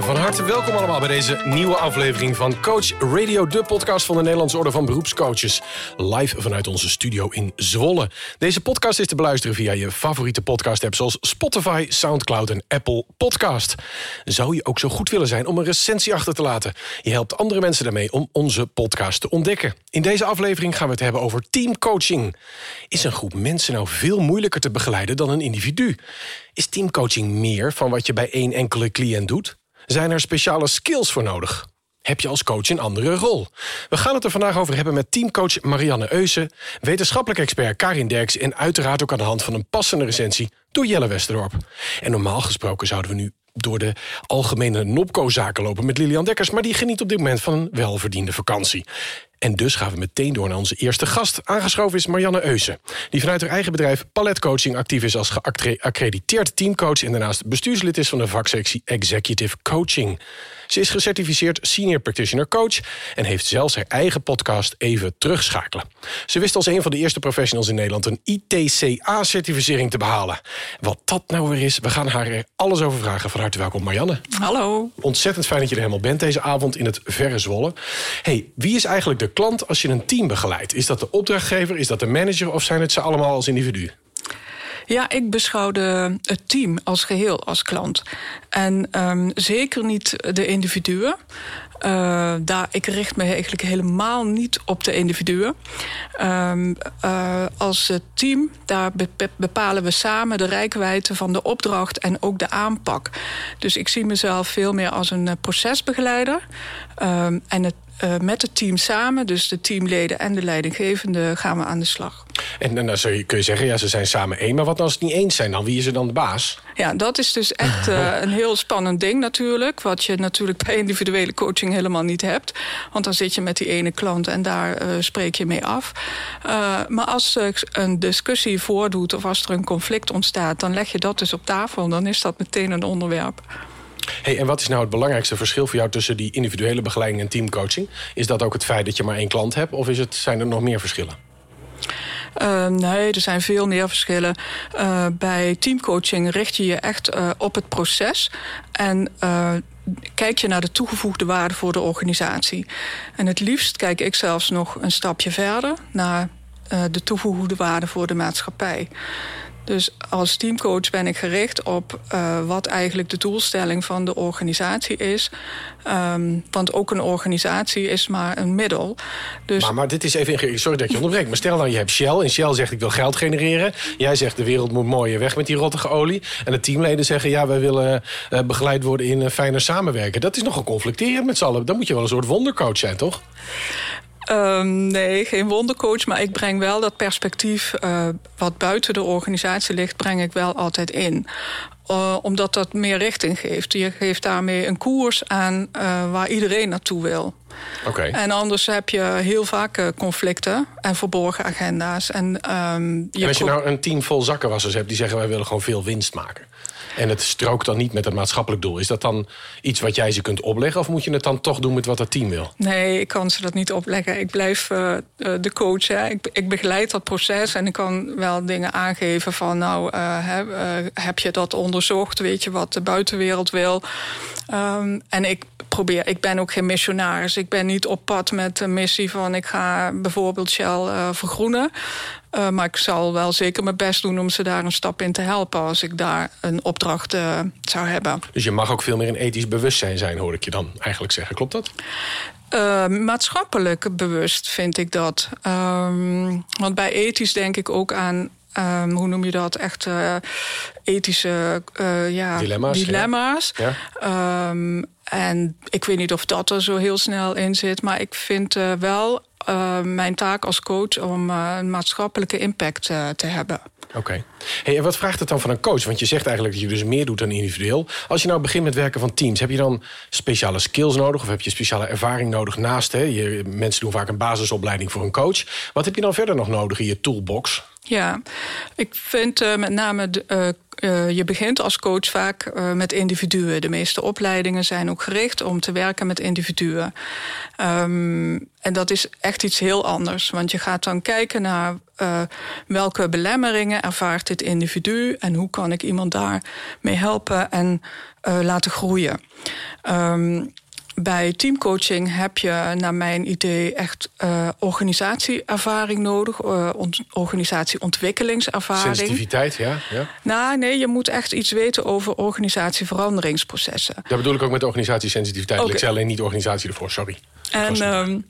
Ja, van harte welkom allemaal bij deze nieuwe aflevering van Coach Radio, de podcast van de Nederlandse Orde van Beroepscoaches. Live vanuit onze studio in Zwolle. Deze podcast is te beluisteren via je favoriete podcast-app zoals Spotify, Soundcloud en Apple Podcast. Zou je ook zo goed willen zijn om een recensie achter te laten? Je helpt andere mensen daarmee om onze podcast te ontdekken. In deze aflevering gaan we het hebben over teamcoaching. Is een groep mensen nou veel moeilijker te begeleiden dan een individu? Is teamcoaching meer van wat je bij één enkele cliënt doet? Zijn er speciale skills voor nodig? Heb je als coach een andere rol? We gaan het er vandaag over hebben met teamcoach Marianne Eusen... wetenschappelijk expert Karin Derks... en uiteraard ook aan de hand van een passende recensie door Jelle Westerdorp. En normaal gesproken zouden we nu door de algemene Nopco-zaken lopen met Lilian Dekkers... maar die geniet op dit moment van een welverdiende vakantie. En dus gaan we meteen door naar onze eerste gast. Aangeschoven is Marianne Eusen, die vanuit haar eigen bedrijf Paletcoaching actief is als geaccrediteerd teamcoach en daarnaast bestuurslid is van de vaksectie Executive Coaching. Ze is gecertificeerd senior practitioner coach en heeft zelfs haar eigen podcast Even Terugschakelen. Ze wist als een van de eerste professionals in Nederland een ITCA-certificering te behalen. Wat dat nou weer is, we gaan haar er alles over vragen. Van harte welkom, Marianne. Hallo. Ontzettend fijn dat je er helemaal bent deze avond in het verre Zwolle. Hey, wie is eigenlijk de klant als je een team begeleidt? Is dat de opdrachtgever, is dat de manager of zijn het ze allemaal als individu? Ja, ik beschouw de, het team als geheel als klant. En um, zeker niet de individuen. Uh, daar, ik richt me eigenlijk helemaal niet op de individuen. Um, uh, als team, daar bepalen we samen de rijkwijde van de opdracht en ook de aanpak. Dus ik zie mezelf veel meer als een procesbegeleider. Um, en het met het team samen, dus de teamleden en de leidinggevende, gaan we aan de slag. En, dan kun je zeggen, ja, ze zijn samen één. Maar wat als het niet eens zijn dan? Wie is er dan de baas? Ja, dat is dus echt uh, een heel spannend ding natuurlijk. Wat je natuurlijk bij individuele coaching helemaal niet hebt. Want dan zit je met die ene klant en daar uh, spreek je mee af. Uh, maar als een discussie voordoet of als er een conflict ontstaat... dan leg je dat dus op tafel. Dan is dat meteen een onderwerp. Hey, en wat is nou het belangrijkste verschil voor jou tussen die individuele begeleiding en teamcoaching? Is dat ook het feit dat je maar één klant hebt of is het, zijn er nog meer verschillen? Uh, nee, er zijn veel meer verschillen. Uh, bij teamcoaching richt je je echt uh, op het proces. En kijk je naar de toegevoegde waarde voor de organisatie. En het liefst kijk ik zelfs nog een stapje verder... naar de toegevoegde waarde voor de maatschappij. Dus als teamcoach ben ik gericht op uh, wat eigenlijk de doelstelling van de organisatie is. Um, want ook een organisatie is maar een middel. Dus... Maar, maar dit is even... Sorry dat je onderbreekt. Maar stel nou, je hebt Shell. En Shell zegt, ik wil geld genereren. Jij zegt, de wereld moet mooier weg met die rottige olie. En de teamleden zeggen, ja, wij willen uh, begeleid worden in uh, fijner samenwerken. Dat is nogal conflicterend met z'n allen. Dan moet je wel een soort wondercoach zijn, toch? Um, nee, geen wondercoach, maar ik breng wel dat perspectief... Uh, wat buiten de organisatie ligt, breng ik wel altijd in. Uh, omdat dat meer richting geeft. Je geeft daarmee een koers aan uh, waar iedereen naartoe wil. Okay. En anders heb je heel vaak conflicten en verborgen agenda's. En, um, je en als je nou een team vol zakkenwassers hebt... die zeggen wij willen gewoon veel winst maken... En het strookt dan niet met het maatschappelijk doel. Is dat dan iets wat jij ze kunt opleggen? Of moet je het dan toch doen met wat het team wil? Nee, ik kan ze dat niet opleggen. Ik blijf uh, de coach. Hè. Ik, ik, begeleid dat proces en ik kan wel dingen aangeven van... nou, heb, uh, heb je dat onderzocht? Weet je wat de buitenwereld wil? Um, en ik probeer, ik ben ook geen missionaris. Ik ben niet op pad met de missie van... ik ga bijvoorbeeld Shell vergroenen. Uh, maar ik zal wel zeker mijn best doen om ze daar een stap in te helpen... als ik daar een opdracht uh, zou hebben. Dus je mag ook veel meer een ethisch bewustzijn zijn, hoor ik je dan eigenlijk zeggen. Klopt dat? Uh, maatschappelijk bewust vind ik dat. Um, want bij ethisch denk ik ook aan Um, hoe noem je dat? Echt ethische ja, dilemma's. dilemma's. Ja. Um, en ik weet niet of dat er zo heel snel in zit. Maar ik vind uh, wel mijn taak als coach om een maatschappelijke impact te hebben. Oké. Hey, en wat vraagt het dan van een coach? Want je zegt eigenlijk dat je dus meer doet dan individueel. Als je nou begint met werken van teams, heb je dan speciale skills nodig? Of heb je speciale ervaring nodig naast? Hè? Je, mensen doen vaak een basisopleiding voor een coach. Wat heb je dan verder nog nodig in je toolbox? Ja, ik vind uh, met name... De, uh, uh, je begint als coach vaak met individuen. De meeste opleidingen zijn ook gericht om te werken met individuen. Um, en dat is echt iets heel anders. Want je gaat dan kijken naar welke belemmeringen ervaart dit individu... en hoe kan ik iemand daarmee helpen en laten groeien. Um, bij teamcoaching heb je, naar mijn idee, echt uh, organisatieervaring nodig. Uh, organisatieontwikkelingservaring. Sensitiviteit, ja, ja. Nou, nee, je moet echt iets weten over organisatieveranderingsprocessen. Dat bedoel ik ook met organisatiesensitiviteit. Okay. Ik zei alleen niet organisatie ervoor, sorry. En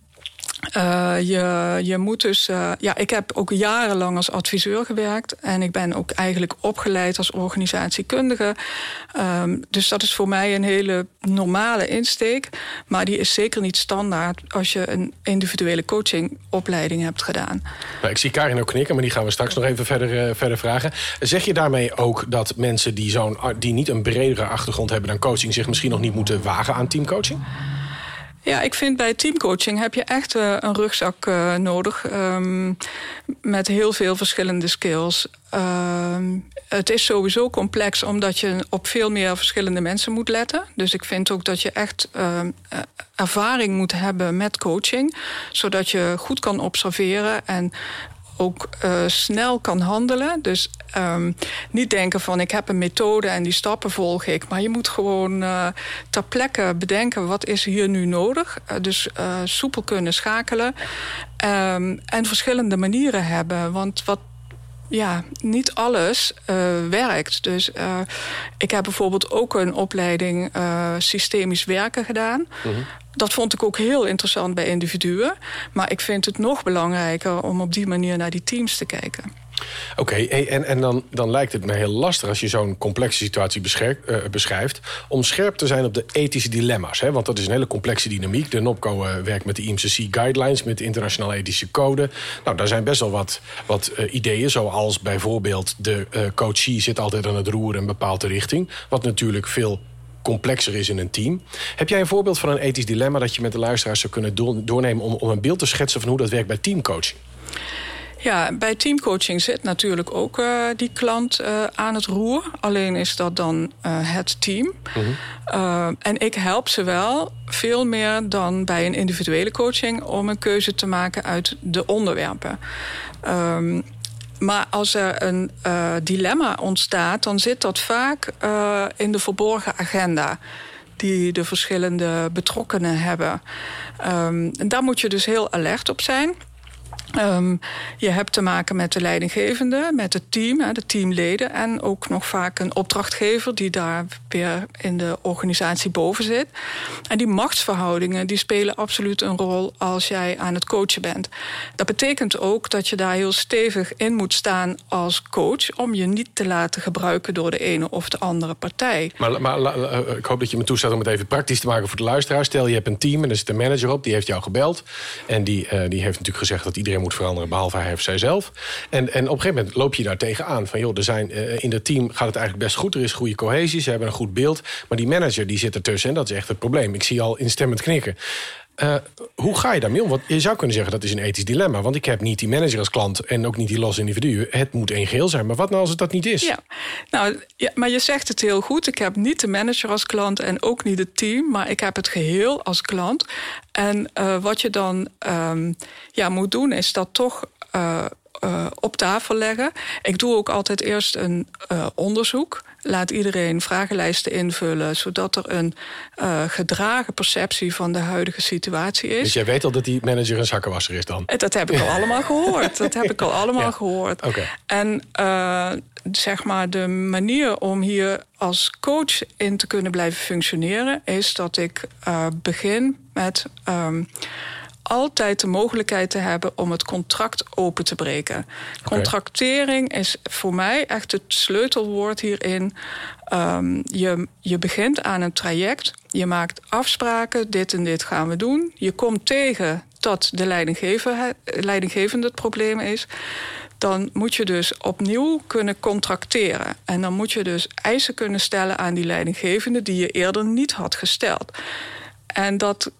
uh, je, je moet dus. Uh, ja, ik heb ook jarenlang als adviseur gewerkt. En ik ben ook eigenlijk opgeleid als organisatiekundige. Um, dus dat is voor mij een hele normale insteek. Maar die is zeker niet standaard als je een individuele coachingopleiding hebt gedaan. Nou, ik zie Karin ook knikken, maar die gaan we straks nog even verder, uh, verder vragen. Zeg je daarmee ook dat mensen die, zo'n, die niet een bredere achtergrond hebben dan coaching, zich misschien nog niet moeten wagen aan teamcoaching? Ja, ik vind bij teamcoaching heb je echt uh, een rugzak uh, nodig. Um, met heel veel verschillende skills. Um, het is sowieso complex omdat je op veel meer verschillende mensen moet letten. Dus ik vind ook dat je echt uh, ervaring moet hebben met coaching. Zodat je goed kan observeren en ook uh, snel kan handelen. Dus um, niet denken van ik heb een methode en die stappen volg ik. Maar je moet gewoon uh, ter plekke bedenken wat is hier nu nodig. Uh, dus soepel kunnen schakelen. Um, en verschillende manieren hebben. Want wat ja, niet alles werkt. Dus ik heb bijvoorbeeld ook een opleiding systemisch werken gedaan. -hmm. Dat vond ik ook heel interessant bij individuen. Maar ik vind het nog belangrijker om op die manier naar die teams te kijken. Oké, en, en dan, dan lijkt het me heel lastig als je zo'n complexe situatie beschrijft, uh, beschrijft... om scherp te zijn op de ethische dilemma's. Hè? Want dat is een hele complexe dynamiek. De NOPCO uh, werkt met de IMCC-guidelines, met de Internationale Ethische Code. Nou, daar zijn best wel wat, wat uh, ideeën, zoals bijvoorbeeld... de coachie zit altijd aan het roer in een bepaalde richting. Wat natuurlijk veel complexer is in een team. Heb jij een voorbeeld van een ethisch dilemma... dat je met de luisteraars zou kunnen doornemen... om, om een beeld te schetsen van hoe dat werkt bij teamcoaching? Ja, bij teamcoaching zit natuurlijk ook uh, die klant uh, aan het roer. Alleen is dat dan uh, het team. -hmm. en ik help ze wel veel meer dan bij een individuele coaching... om een keuze te maken uit de onderwerpen. Um, maar als er een dilemma ontstaat... dan zit dat vaak in de verborgen agenda die de verschillende betrokkenen hebben. Um, en daar moet je dus heel alert op zijn... Um, je hebt te maken met de leidinggevende, met het team, de teamleden... en ook nog vaak een opdrachtgever die daar weer in de organisatie boven zit. En die machtsverhoudingen die spelen absoluut een rol als jij aan het coachen bent. Dat betekent ook dat je daar heel stevig in moet staan als coach... om je niet te laten gebruiken door de ene of de andere partij. Maar, maar eh, ik hoop dat je me toestaat om het even praktisch te maken voor de luisteraar. Stel, je hebt een team en er zit een manager op, die heeft jou gebeld... en die, uh, die heeft natuurlijk gezegd dat iedereen moet veranderen, behalve hij of zijzelf. En, en op een gegeven moment loop je daar tegenaan. Van joh, er zijn, uh, in het team gaat het eigenlijk best goed. Er is goede cohesie, ze hebben een goed beeld. Maar die manager die zit ertussen en dat is echt het probleem. Ik zie al instemmend knikken. Uh, hoe ga je daarmee om? Want je zou kunnen zeggen dat is een ethisch dilemma. Want ik heb niet die manager als klant en ook niet die losse individu. Het moet één geheel zijn. Maar wat nou als het dat niet is? Ja, nou, ja, maar je zegt het heel goed. Ik heb niet de manager als klant en ook niet het team. Maar ik heb het geheel als klant. En uh, wat je dan um, ja, moet doen is dat toch... Uh, op tafel leggen. Ik doe ook altijd eerst een onderzoek laat iedereen vragenlijsten invullen... zodat er een uh, gedragen perceptie van de huidige situatie is. Dus jij weet al dat die manager een zakkenwasser is dan? Dat heb ik al allemaal gehoord. Dat heb ik al allemaal ja. gehoord. Okay. En uh, zeg maar de manier om hier als coach in te kunnen blijven functioneren... is dat ik uh, begin met... Um, altijd de mogelijkheid te hebben om het contract open te breken. Contractering is voor mij echt het sleutelwoord hierin. Um, je, je begint aan een traject, je maakt afspraken, dit en dit gaan we doen. Je komt tegen dat de leidinggevende het probleem is, dan moet je dus opnieuw kunnen contracteren. En dan moet je dus eisen kunnen stellen aan die leidinggevende die je eerder niet had gesteld. En dat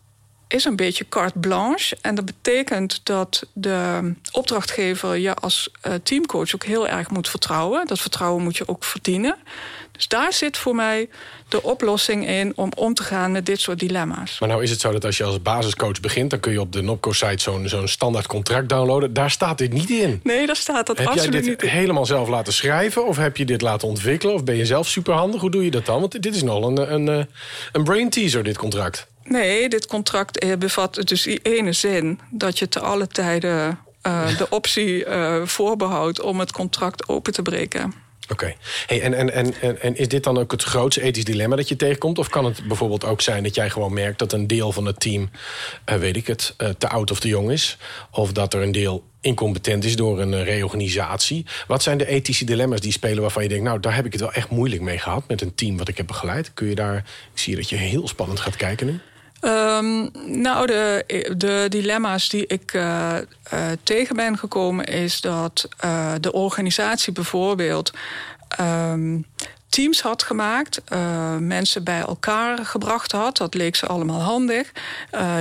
is een beetje carte blanche. En dat betekent dat de opdrachtgever je als uh, teamcoach ook heel erg moet vertrouwen. Dat vertrouwen moet je ook verdienen. Dus daar zit voor mij de oplossing in om om te gaan met dit soort dilemma's. Maar nou is het zo dat als je als basiscoach begint... dan kun je op de Nopco-site zo'n zo'n standaard contract downloaden. Daar staat dit niet in. Nee, daar staat dat absoluut niet in. Heb jij dit helemaal zelf laten schrijven? Of heb je dit laten ontwikkelen? Of ben je zelf superhandig? Hoe doe je dat dan? Want dit is nog een, een, eh, een brain teaser, dit contract. Nee, dit contract eh, bevat dus die ene zin... dat je te alle tijden uh, de optie uh, voorbehoudt om het contract open te breken. Oké. Hey, en, en, en, en is dit dan ook het grootste ethisch dilemma dat je tegenkomt? Of kan het bijvoorbeeld ook zijn dat jij gewoon merkt dat een deel van het team, uh, weet ik het, te oud of te jong is? Of dat er een deel incompetent is door een reorganisatie. Wat zijn de ethische dilemma's die spelen waarvan je denkt... nou, daar heb ik het wel echt moeilijk mee gehad met een team wat ik heb begeleid? Kun je daar... Ik zie dat je heel spannend gaat kijken nu. Um, nou, de, de, dilemma's die ik uh, uh, tegen ben gekomen is dat uh, de organisatie bijvoorbeeld um, teams had gemaakt, mensen bij elkaar gebracht had. Dat leek ze allemaal handig.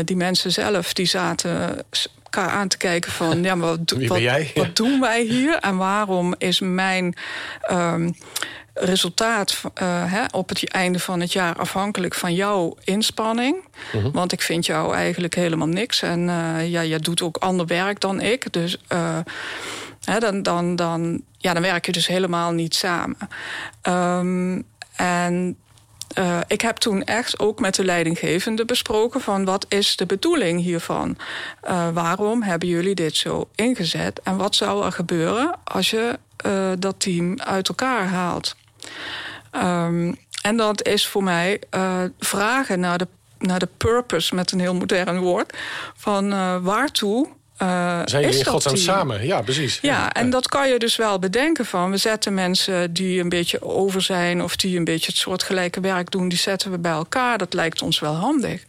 die mensen zelf die zaten elkaar aan te kijken van ja, maar wat, wat, wat, doen wij hier en waarom is mijn um, resultaat uh, hè, op het einde van het jaar afhankelijk van jouw inspanning. Mhm. Want ik vind jou eigenlijk helemaal niks. En uh, ja, jij doet ook ander werk dan ik. Dus uh, hè, dan, dan, dan, ja, dan werk je dus helemaal niet samen. Um, en uh, ik heb toen echt ook met de leidinggevende besproken van wat is de bedoeling hiervan? Uh, waarom hebben jullie dit zo ingezet? En wat zou er gebeuren als je uh, dat team uit elkaar haalt? Um, en dat is voor mij uh, vragen naar de, naar de purpose, met een heel modern woord, van uh, waartoe uh, Zijn jullie in godsnaam samen? Ja, precies. Ja, ja, en dat kan je dus wel bedenken van... we zetten mensen die een beetje over zijn... of die een beetje het soortgelijke werk doen... die zetten we bij elkaar. Dat lijkt ons wel handig.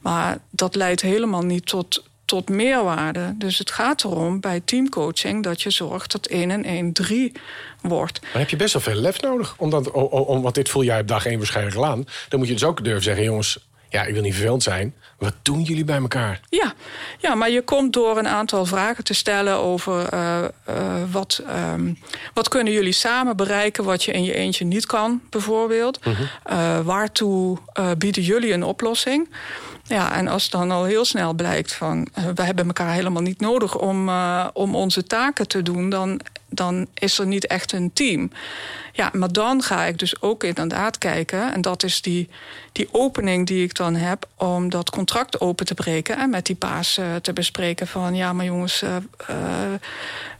Maar dat leidt helemaal niet tot tot meerwaarde. Dus het gaat erom bij teamcoaching dat je zorgt dat 1 en 1 3 wordt. Maar heb je best wel veel lef nodig. Omdat, om, om, want dit voel jij op dag 1 waarschijnlijk al aan. Dan moet je dus ook durven zeggen, jongens, ja, ik wil niet vervelend zijn. Wat doen jullie bij elkaar? Ja, ja maar je komt door een aantal vragen te stellen over uh, uh, wat, um, wat kunnen jullie samen bereiken wat je in je eentje niet kan, bijvoorbeeld. -huh. uh, waartoe bieden jullie een oplossing? Ja, en als dan al heel snel blijkt van we hebben elkaar helemaal niet nodig om, om onze taken te doen, dan, dan is er niet echt een team. Ja, maar dan ga ik dus ook inderdaad kijken. En dat is die, die opening die ik dan heb om dat contract open te breken. En met die baas uh, te bespreken van ja, maar jongens, uh, uh,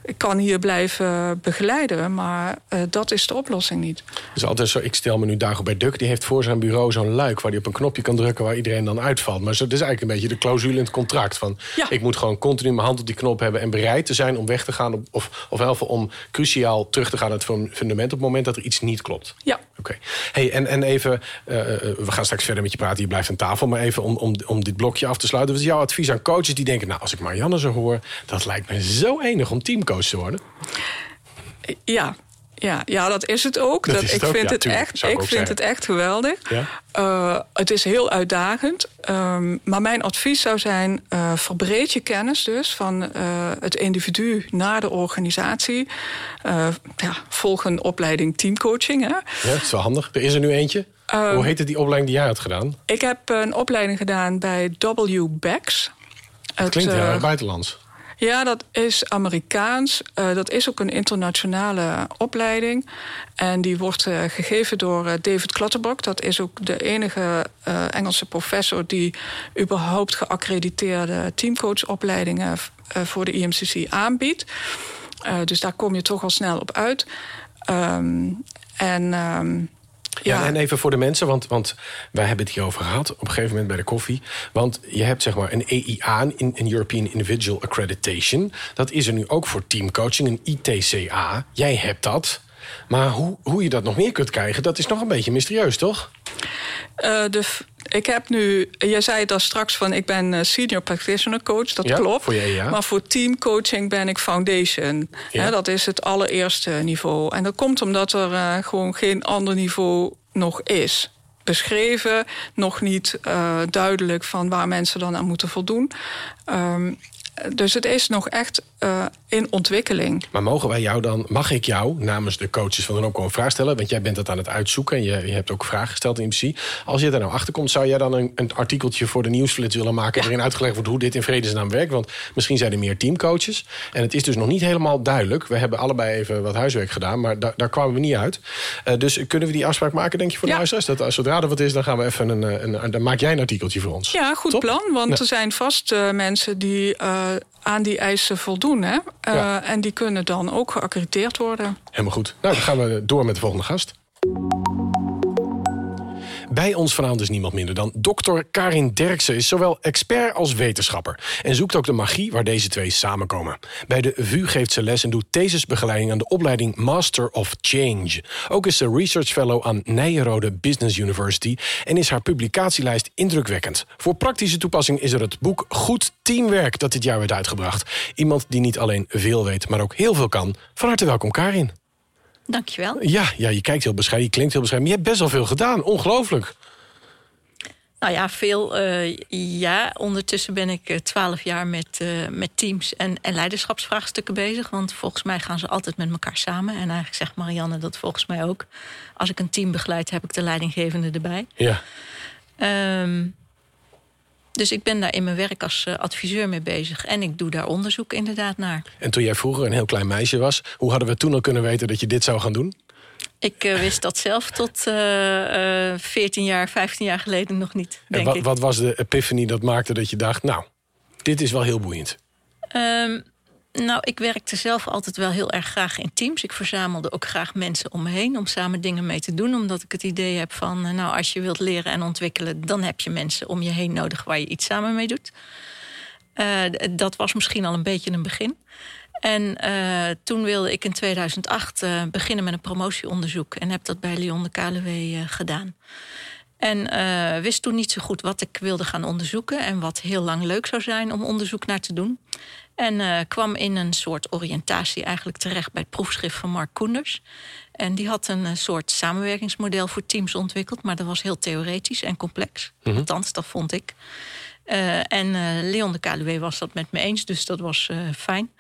ik kan hier blijven begeleiden, maar dat is de oplossing niet. Dus altijd zo, ik stel me nu bij Duk, die heeft voor zijn bureau zo'n luik waar hij op een knopje kan drukken waar iedereen dan uitvalt. Maar dat is eigenlijk een beetje de clausule in het contract. Van ja. ik moet gewoon continu mijn hand op die knop hebben en bereid te zijn om weg te gaan. Of, of helpen om cruciaal terug te gaan naar het fundament op het moment dat er iets niet klopt. Ja. Oké. Okay. Hey, en, en even, uh, we gaan straks verder met je praten, je blijft aan tafel. Maar even om, om, om dit blokje af te sluiten. Wat is jouw advies aan coaches die denken, nou als ik Marianne zo hoor, dat lijkt me zo enig om teamcoach te worden? Ja, ja, ja, dat is het ook. Dat, ik vind, het, echt, ik, vind het echt geweldig. Ja? Uh, het is heel uitdagend. Um, maar mijn advies zou zijn: uh, verbreed je kennis dus van uh, het individu naar de organisatie. ja, volg een opleiding teamcoaching. Hè? Ja, dat is wel handig. Er is er nu eentje. Um, Hoe heette die opleiding die jij had gedaan? Ik heb een opleiding gedaan bij W. Bex. Het klinkt heel erg buitenlands. Ja, dat is Amerikaans. Uh, dat is ook een internationale opleiding. En die wordt uh, gegeven door uh, David Clutterbuck. Dat is ook de enige Engelse professor... die überhaupt geaccrediteerde teamcoachopleidingen... voor de IMCC aanbiedt. dus daar kom je toch al snel op uit. Um, en... Um, ja. en even voor de mensen, want, want wij hebben het hierover gehad... op een gegeven moment bij de koffie. Want je hebt zeg maar een EIA, een European Individual Accreditation. Dat is er nu ook voor teamcoaching, een ITCA. Jij hebt dat. Maar hoe, hoe je dat nog meer kunt krijgen, dat is nog een beetje mysterieus, toch? Uh, de, ik heb nu, jij zei daar straks van ik ben eh, senior practitioner coach, dat Ja, klopt. voor ja. Maar voor teamcoaching ben ik foundation. Ja. Dat is het allereerste niveau. En dat komt omdat er eh, gewoon geen ander niveau nog is. Beschreven, nog niet eh, duidelijk van waar mensen dan aan moeten voldoen. Ehm, dus het is nog echt eh, in ontwikkeling. Maar mogen wij jou dan, mag ik jou namens de coaches van de Opco een vraag stellen? Want jij bent dat aan het uitzoeken en je, je hebt ook vragen gesteld in MC. Als je daar nou achter komt, zou jij dan een, een artikeltje voor de nieuwsflits willen maken... waarin uitgelegd wordt hoe dit in vredesnaam werkt? Want misschien zijn er meer teamcoaches. En het is dus nog niet helemaal duidelijk. We hebben allebei even wat huiswerk gedaan, maar daar, daar kwamen we niet uit. Eh, dus kunnen we die afspraak maken, denk je, voor de Ja. luisteraars? Dat zodra er wat is, dan gaan we even een, eh, een, een- dan maak jij een artikeltje voor ons. Ja, goed Top? plan. Want er zijn vast mensen die aan die eisen voldoen. Hè? Eh, Ja. En die kunnen dan ook geaccrediteerd worden. Helemaal goed. Nou, dan gaan we door met de volgende gast. Bij ons vanavond is niemand minder dan dokter Karin Derksen. Is zowel expert als wetenschapper. En zoekt ook de magie waar deze twee samenkomen. Bij de VU geeft ze les en doet thesisbegeleiding aan de opleiding Master of Change. Ook is ze research fellow aan Nijenrode Business University. En is haar publicatielijst indrukwekkend. Voor praktische toepassing is er het boek Goed Teamwerk dat dit jaar werd uitgebracht. Iemand die niet alleen veel weet, maar ook heel veel kan. Van harte welkom Karin. Dankjewel. Ja, ja, je kijkt heel bescheiden, je klinkt heel bescheiden. Maar je hebt best wel veel gedaan. Ongelooflijk. Nou ja, veel. eh, ja, ondertussen ben ik twaalf jaar met, eh, met teams en, en leiderschapsvraagstukken bezig. Want volgens mij gaan ze altijd met elkaar samen. En eigenlijk zegt Marianne dat volgens mij ook. Als ik een team begeleid, heb ik de leidinggevende erbij. Ja. Ehm, dus ik ben daar in mijn werk als eh, adviseur mee bezig. En ik doe daar onderzoek inderdaad naar. En toen jij vroeger een heel klein meisje was... hoe hadden we toen al kunnen weten dat je dit zou gaan doen? Ik eh, wist dat zelf tot eh, eh, 14 jaar, 15 jaar geleden nog niet, En denk wat, ik. wat was de epiphany dat maakte dat je dacht... nou, dit is wel heel boeiend. Ehm, nou, ik werkte zelf altijd wel heel erg graag in teams. Ik verzamelde ook graag mensen om me heen om samen dingen mee te doen. Omdat ik het idee heb van, eh, nou, als je wilt leren en ontwikkelen, dan heb je mensen om je heen nodig waar je iets samen mee doet. Eh, dat was misschien al een beetje een begin. En eh, toen wilde ik in 2008 eh, beginnen met een promotieonderzoek. En heb dat bij Lyon de KLW gedaan. En wist toen niet zo goed wat ik wilde gaan onderzoeken. En wat heel lang leuk zou zijn om onderzoek naar te doen. En eh, kwam in een soort oriëntatie eigenlijk terecht bij het proefschrift van Mark Koenders. En die had een eh, soort samenwerkingsmodel voor teams ontwikkeld. Maar dat was heel theoretisch en complex. Althans, dat vond ik. Eh, en eh, Leon de KLW was dat met me eens, dus dat was eh, fijn.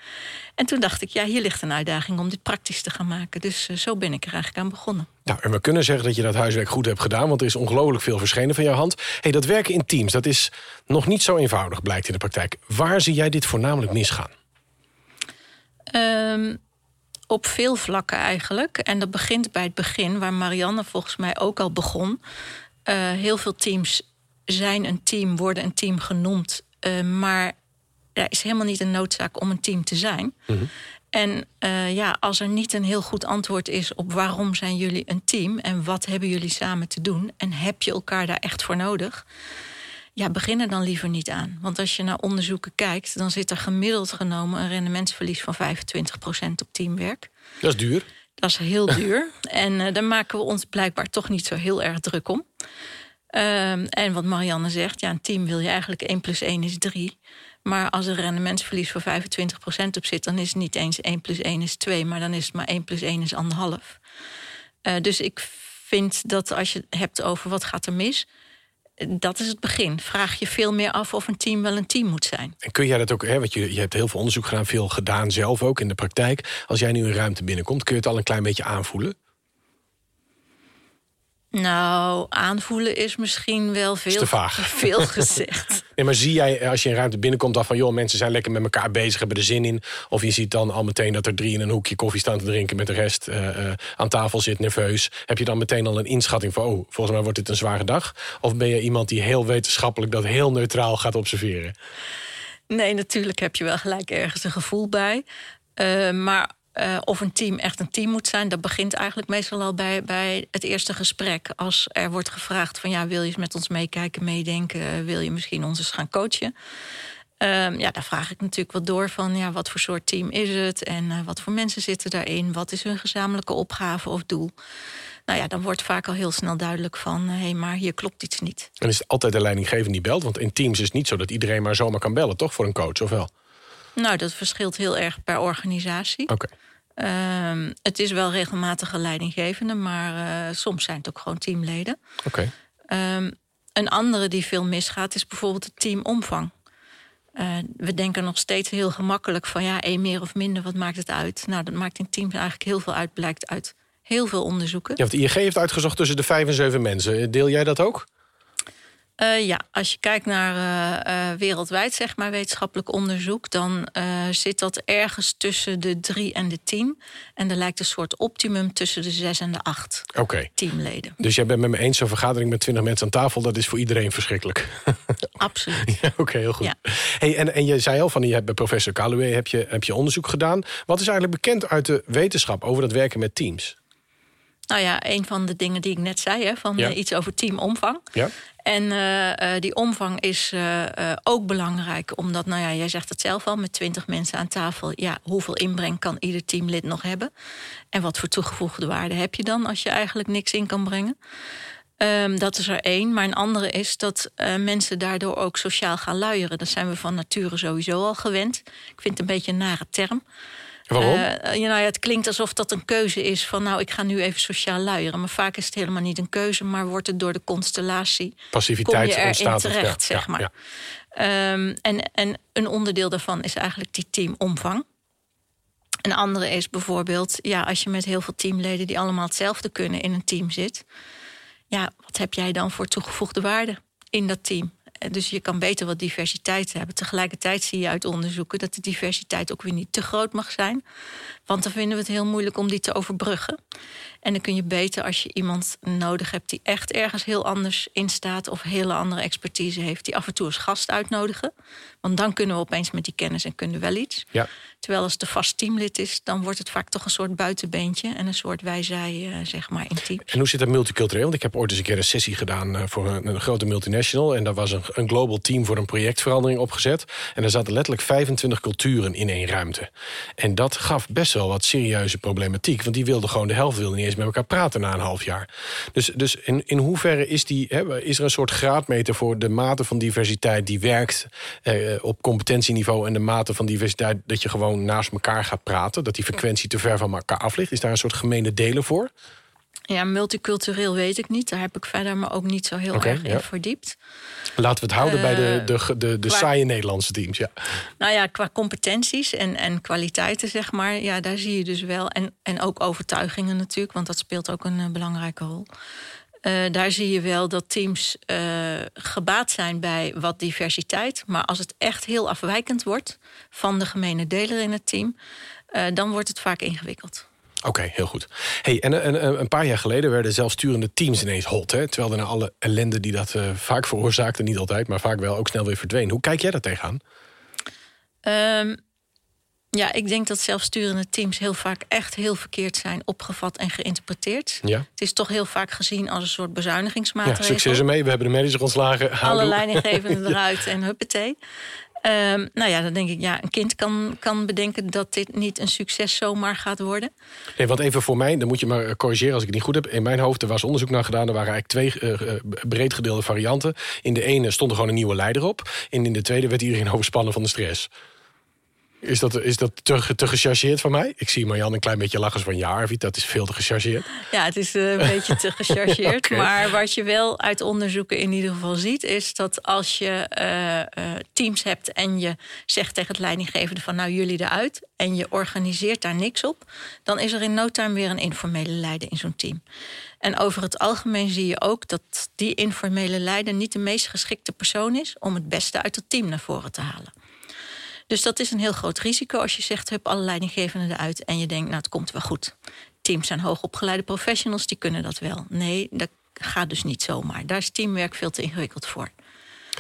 En toen dacht ik, ja, hier ligt een uitdaging om dit praktisch te gaan maken. Dus zo ben ik er eigenlijk aan begonnen. Nou, en we kunnen zeggen dat je dat huiswerk goed hebt gedaan... want er is ongelooflijk veel verschenen van jouw hand. hey, dat werken in teams, dat is nog niet zo eenvoudig, blijkt in de praktijk. Waar zie jij dit voornamelijk misgaan? Ehm, op veel vlakken eigenlijk. En dat begint bij het begin, waar Marianne volgens mij ook al begon. Heel veel teams zijn een team, worden een team genoemd. eh, maar er is helemaal niet een noodzaak om een team te zijn. En eh, ja, als er niet een heel goed antwoord is op waarom zijn jullie een team en wat hebben jullie samen te doen en heb je elkaar daar echt voor nodig, ja, begin er dan liever niet aan. Want als je naar onderzoeken kijkt, dan zit er gemiddeld genomen een rendementsverlies van 25% op teamwerk. Dat is duur. Dat is heel duur. en eh, daar maken we ons blijkbaar toch niet zo heel erg druk om. Ehm, en wat Marianne zegt, ja, een team wil je eigenlijk 1 plus 1 is 3. Maar als er rendementsverlies van 25% op zit, dan is het niet eens 1 plus 1 is 2, maar dan is het maar 1 plus 1 is 1,5. Eh, dus ik vind dat als je het hebt over wat gaat er mis, dat is het begin. Vraag je veel meer af of een team wel een team moet zijn. En kun jij dat ook, hè, want je, je hebt heel veel onderzoek gedaan... veel gedaan zelf ook in de praktijk. Als jij nu een ruimte binnenkomt, kun je het al een klein beetje aanvoelen? Nou, aanvoelen is misschien wel veel, te vaag. veel gezegd. Nee, maar zie jij als je een ruimte binnenkomt... dan van, joh, mensen zijn lekker met elkaar bezig, hebben er zin in... of je ziet dan al meteen dat er drie in een hoekje koffie staan te drinken... met de rest eh, eh, aan tafel zit, nerveus. Heb je dan meteen al een inschatting van... oh, volgens mij wordt dit een zware dag? Of ben je iemand die heel wetenschappelijk... dat heel neutraal gaat observeren? Nee, natuurlijk heb je wel gelijk ergens een gevoel bij. Eh, maar eh, of een team echt een team moet zijn, dat begint eigenlijk meestal al bij, bij het eerste gesprek. Als er wordt gevraagd van ja, wil je eens met ons meekijken, meedenken, eh, wil je misschien ons eens gaan coachen? Ehm, ja, daar vraag ik natuurlijk wat door van ja, wat voor soort team is het en eh, wat voor mensen zitten daarin, wat is hun gezamenlijke opgave of doel. Nou ja, dan wordt vaak al heel snel duidelijk van... hé, hey, maar hier klopt iets niet. En is het altijd de leidinggevende die belt? Want in teams is het niet zo dat iedereen maar zomaar kan bellen, toch? Voor een coach, of wel? Nou, dat verschilt heel erg per organisatie. Oké. Ehm, het is wel regelmatig een leidinggevende, maar uh, soms zijn het ook gewoon teamleden. Oké. Ehm, een andere die veel misgaat is bijvoorbeeld het teamomvang. Uh, we denken nog steeds heel gemakkelijk van ja, één meer of minder, wat maakt het uit? Nou, dat maakt in teams eigenlijk heel veel uit, blijkt uit heel veel onderzoeken. Ja, want de ING heeft uitgezocht tussen de vijf en zeven mensen. Deel jij dat ook? Uh, ja, als je kijkt naar uh, uh, wereldwijd, zeg maar, wetenschappelijk onderzoek, dan zit dat ergens tussen de drie en de tien. En er lijkt een soort optimum tussen de zes en de acht okay. teamleden. Dus jij bent met me eens, zo'n vergadering met twintig mensen aan tafel, dat is voor iedereen verschrikkelijk. Absoluut. ja, Oké, heel goed. Ja. Hey, en, en je zei al van, je hebt bij professor Kaluwe heb je, heb je onderzoek gedaan. Wat is eigenlijk bekend uit de wetenschap over dat werken met teams? Nou ja, een van de dingen die ik net zei, hè, van Ja. iets over teamomvang. Ja. En eh, eh, die omvang is eh, eh, ook belangrijk, omdat, nou ja, jij zegt het zelf al, met twintig mensen aan tafel, ja, hoeveel inbreng kan ieder teamlid nog hebben? En wat voor toegevoegde waarde heb je dan als je eigenlijk niks in kan brengen? Ehm, dat is er één. Maar een andere is dat eh, mensen daardoor ook sociaal gaan luieren. Dat zijn we van nature sowieso al gewend. Ik vind het een beetje een nare term. Waarom? Eh, ja, nou ja, het klinkt alsof dat een keuze is van nou, ik ga nu even sociaal luieren. Maar vaak is het helemaal niet een keuze, maar wordt het door de constellatie Passiviteit kom je erin terecht, ja, zeg maar. Ehm, en, en een onderdeel daarvan is eigenlijk die teamomvang. Een andere is bijvoorbeeld, ja, als je met heel veel teamleden die allemaal hetzelfde kunnen in een team zit, ja, wat heb jij dan voor toegevoegde waarde in dat team? Dus je kan beter wat diversiteit hebben. Tegelijkertijd zie je uit onderzoeken dat de diversiteit ook weer niet te groot mag zijn. Want dan vinden we het heel moeilijk om die te overbruggen. En dan kun je beter als je iemand nodig hebt die echt ergens heel anders in staat of hele andere expertise heeft, die af en toe als gast uitnodigen. Want dan kunnen we opeens met die kennis en kunnen wel iets. Ja. Terwijl als het een vast teamlid is, dan wordt het vaak toch een soort buitenbeentje en een soort wijzij, eh, zeg maar, in teams. En hoe zit dat multicultureel? Want ik heb ooit eens een keer een sessie gedaan eh, voor een, een grote multinational. En daar was een, een global team voor een projectverandering opgezet. En er zaten letterlijk 25 culturen in één ruimte. En dat gaf best wel wat serieuze problematiek. Want die wilden gewoon, de helft wilde niet eens met elkaar praten na een half jaar. Dus, dus in, in hoeverre is, die, hè, is er een soort graadmeter voor de mate van diversiteit die werkt eh, op competentieniveau en de mate van diversiteit dat je gewoon naast elkaar gaat praten? Dat die frequentie te ver van elkaar af ligt? Is daar een soort gemene delen voor? Ja, multicultureel weet ik niet. Daar heb ik verder me ook niet zo heel erg in ja. verdiept. Laten we het houden bij de, Eh, de, de, de qua- saaie Nederlandse teams. Ja. Nou ja, qua competenties en, en kwaliteiten, zeg maar, ja, daar zie je dus wel. En, en ook overtuigingen natuurlijk, want dat speelt ook een eh, belangrijke rol. Eh, daar zie je wel dat teams eh, gebaat zijn bij wat diversiteit. Maar als het echt heel afwijkend wordt van de gemene deler in het team, eh, dan wordt het vaak ingewikkeld. Oké, heel goed. Hey, en, en, en een paar jaar geleden werden zelfsturende teams ineens hot. Hè? Terwijl er na alle ellende die dat vaak veroorzaakte, niet altijd, maar vaak wel ook snel weer verdween. Hoe kijk jij daar tegenaan? Ehm, ja, ik denk dat zelfsturende teams heel vaak echt heel verkeerd zijn opgevat en geïnterpreteerd. Ja, Het is toch heel vaak gezien als een soort ja bezuinigingsmaatregel. succes ermee. We hebben de manager ontslagen. Alle leidinggevenden eruit en huppatee. Ehm, nou ja, dan denk ik, ja, een kind kan, kan bedenken dat dit niet een succes zomaar gaat worden. Nee, want even voor mij, dan moet je maar eh, corrigeren als ik het niet goed heb. In mijn hoofd, er was onderzoek naar gedaan. Er waren eigenlijk twee eh, eh, breed gedeelde varianten. In de ene stond er gewoon een nieuwe leider op. En in de tweede werd iedereen overspannen van de stress. Is dat, is dat te, te gechargeerd van mij? Ik zie Marjan een klein beetje lachen van ja, Arvid, dat is veel te gechargeerd. Ja, het is eh, een beetje te gechargeerd. Maar wat je wel uit onderzoeken in ieder geval ziet, is dat als je eh, eh, teams hebt en je zegt tegen het leidinggevende van nou jullie eruit en je organiseert daar niks op, dan is er in no time weer een informele leider in zo'n team. En over het algemeen zie je ook dat die informele leider niet de meest geschikte persoon is om het beste uit het team naar voren te halen. Dus dat is een heel groot risico als je zegt, hup, alle leidinggevenden eruit en je denkt, nou het komt wel goed. Teams zijn hoogopgeleide professionals, die kunnen dat wel. Nee, dat gaat dus niet zomaar. Daar is teamwerk veel te ingewikkeld voor.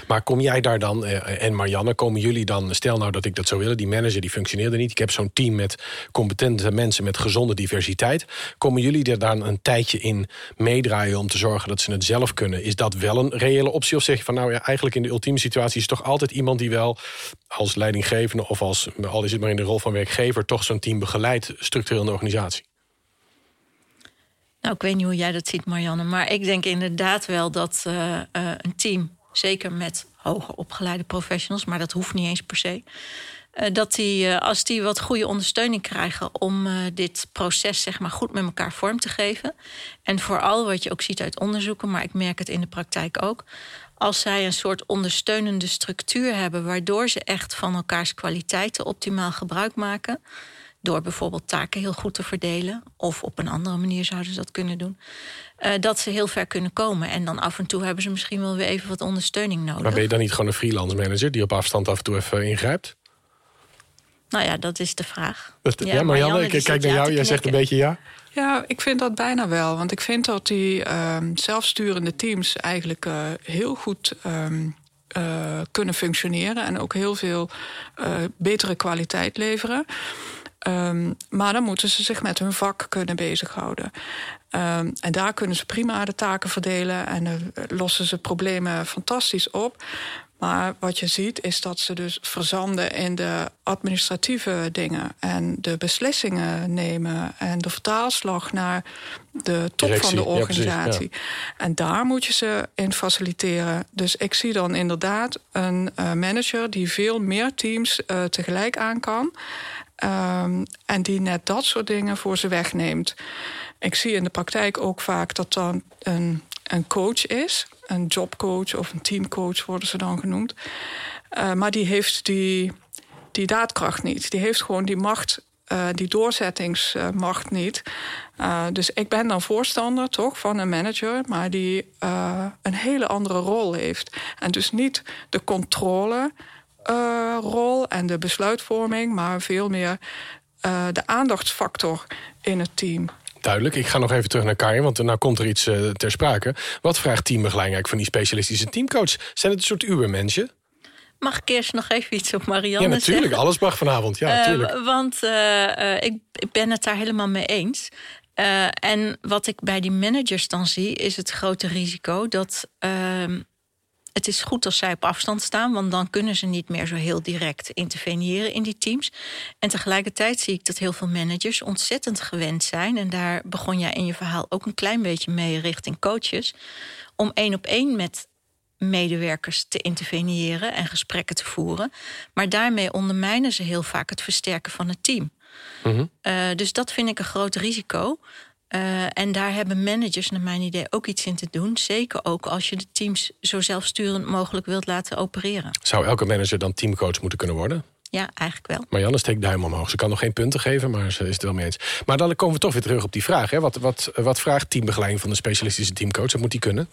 Maar kom jij daar dan, eh, en Marianne, komen jullie dan... stel nou dat ik dat zou willen, die manager die functioneerde niet... ik heb zo'n team met competente mensen met gezonde diversiteit... komen jullie er dan een tijdje in meedraaien om te zorgen dat ze het zelf kunnen? Is dat wel een reële optie? Of zeg je van nou ja, eigenlijk in de ultieme situatie... is toch altijd iemand die wel als leidinggevende... of als, al is het maar in de rol van werkgever... toch zo'n team begeleidt structureel in de organisatie? Nou, ik weet niet hoe jij dat ziet, Marianne. Maar ik denk inderdaad wel dat uh, uh, een team, zeker met hoger opgeleide professionals, maar dat hoeft niet eens per se. Uh, dat die, als die wat goede ondersteuning krijgen om dit proces zeg maar, goed met elkaar vorm te geven. En vooral wat je ook ziet uit onderzoeken, maar ik merk het in de praktijk ook. Als zij een soort ondersteunende structuur hebben, waardoor ze echt van elkaars kwaliteiten optimaal gebruik maken door bijvoorbeeld taken heel goed te verdelen. Of op een andere manier zouden ze dat kunnen doen. Uh, dat ze heel ver kunnen komen. En dan af en toe hebben ze misschien wel weer even wat ondersteuning nodig. Maar ben je dan niet gewoon een freelance manager die op afstand af en toe even ingrijpt? Nou ja, dat is de vraag. Dat, ja, ja, Marianne, ik kijk naar jou. Jij zegt een beetje ja. Ja, ik vind dat bijna wel. Want ik vind dat die uh, zelfsturende teams eigenlijk uh, heel goed um, uh, kunnen functioneren. En ook heel veel betere kwaliteit leveren. Um, maar dan moeten ze zich met hun vak kunnen bezighouden. Um, en daar kunnen ze prima de taken verdelen en uh, lossen ze problemen fantastisch op. Maar wat je ziet is dat ze dus verzanden in de administratieve dingen en de beslissingen nemen en de vertaalslag naar de top Directie, van de organisatie. Ja, precies, En daar moet je ze in faciliteren. Dus ik zie dan inderdaad een uh, manager die veel meer teams uh, tegelijk aan kan. Um, en die net dat soort dingen voor ze wegneemt. Ik zie in de praktijk ook vaak dat dan een, een coach is. Een jobcoach of een teamcoach worden ze dan genoemd. Uh, maar die heeft die, daadkracht niet. Die heeft gewoon die macht, uh, die doorzettingsmacht niet. Uh, dus ik ben dan voorstander toch van een manager, maar die een hele andere rol heeft. En dus niet de controle rol en de besluitvorming, maar veel meer uh, de aandachtsfactor in het team. Duidelijk. Ik ga nog even terug naar Karin, want nou komt er iets uh, ter sprake. Wat vraagt teambegeleiding eigenlijk van die specialistische teamcoach? Zijn het een soort ubermensen? Mag ik eerst nog even iets op Marianne Ja, natuurlijk. zeggen? Alles mag vanavond. Ja, natuurlijk. Uh, want uh, ik, ik, ben het daar helemaal mee eens. Uh, en wat ik bij die managers dan zie, is het grote risico dat ehm, het is goed als zij op afstand staan, want dan kunnen ze niet meer zo heel direct interveneren in die teams. En tegelijkertijd zie ik dat heel veel managers ontzettend gewend zijn, en daar begon jij in je verhaal ook een klein beetje mee richting coaches, om één op één met medewerkers te interveneren en gesprekken te voeren. Maar daarmee ondermijnen ze heel vaak het versterken van het team. Mm -hmm. uh, dus dat vind ik een groot risico. Uh, en daar hebben managers, naar mijn idee, ook iets in te doen. Zeker ook als je de teams zo zelfsturend mogelijk wilt laten opereren. Zou elke manager dan teamcoach moeten kunnen worden? Ja, eigenlijk wel. Marianne steekt duim omhoog. Ze kan nog geen punten geven, maar ze is het wel mee eens. Maar dan komen we toch weer terug op die vraag. Hè? Wat, wat, wat vraagt teambegeleiding van de specialistische teamcoach? Wat moet die kunnen?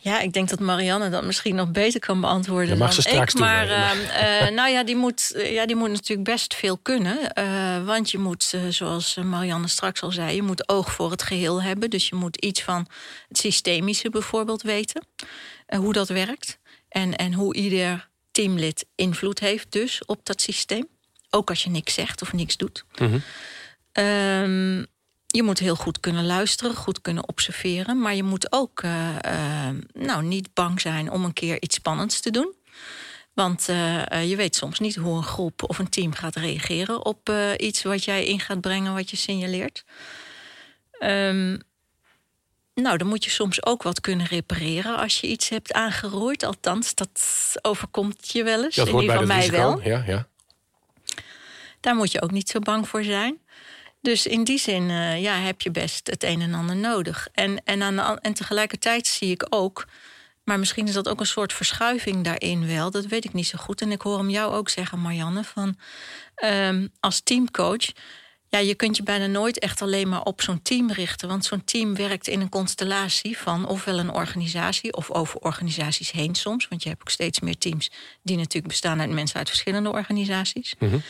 Ja, ik denk dat Marianne dat misschien nog beter kan beantwoorden. Dat mag ze dan straks ik. doen. Maar uh, uh, nou ja die, moet, ja, die moet natuurlijk best veel kunnen. Uh, want je moet, zoals Marianne straks al zei, je moet oog voor het geheel hebben. Dus je moet iets van het systemische bijvoorbeeld weten. hoe dat werkt. En, en hoe ieder teamlid invloed heeft dus op dat systeem. Ook als je niks zegt of niks doet. Mm -hmm. um, je moet heel goed kunnen luisteren, goed kunnen observeren. Maar je moet ook uh, uh, nou, niet bang zijn om een keer iets spannends te doen. Want uh, je weet soms niet hoe een groep of een team gaat reageren op iets wat jij in gaat brengen, wat je signaleert. Um, nou, dan moet je soms ook wat kunnen repareren als je iets hebt aangeroerd. Althans, dat overkomt je wel eens. Dat in ieder geval mij risico. wel. Ja, ja. Daar moet je ook niet zo bang voor zijn. Dus in die zin uh, ja, heb je best het een en ander nodig. En, en, aan en tegelijkertijd zie ik ook, maar misschien is dat ook een soort verschuiving daarin wel, dat weet ik niet zo goed. En ik hoor hem jou ook zeggen, Marianne, van um, als teamcoach. Ja, je kunt je bijna nooit echt alleen maar op zo'n team richten. Want zo'n team werkt in een constellatie van ofwel een organisatie of over organisaties heen soms. Want je hebt ook steeds meer teams die natuurlijk bestaan uit mensen uit verschillende organisaties. Mm -hmm.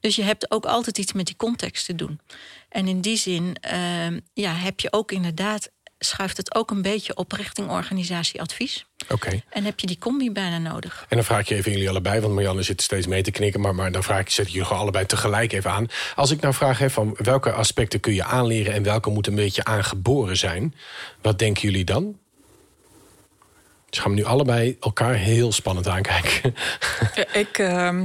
Dus je hebt ook altijd iets met die context te doen. En in die zin uh, ja, heb je ook inderdaad, schuift het ook een beetje op richting organisatieadvies. Oké. Okay. En heb je die combi bijna nodig. En dan vraag ik je even jullie allebei, want Marianne zit steeds mee te knikken, maar, maar dan vraag ik, zet ik jullie gewoon allebei tegelijk even aan. Als ik nou vraag hè, van welke aspecten kun je aanleren en welke moeten een beetje aangeboren zijn, wat denken jullie dan? Dus gaan we nu allebei elkaar heel spannend aankijken. ik, uh,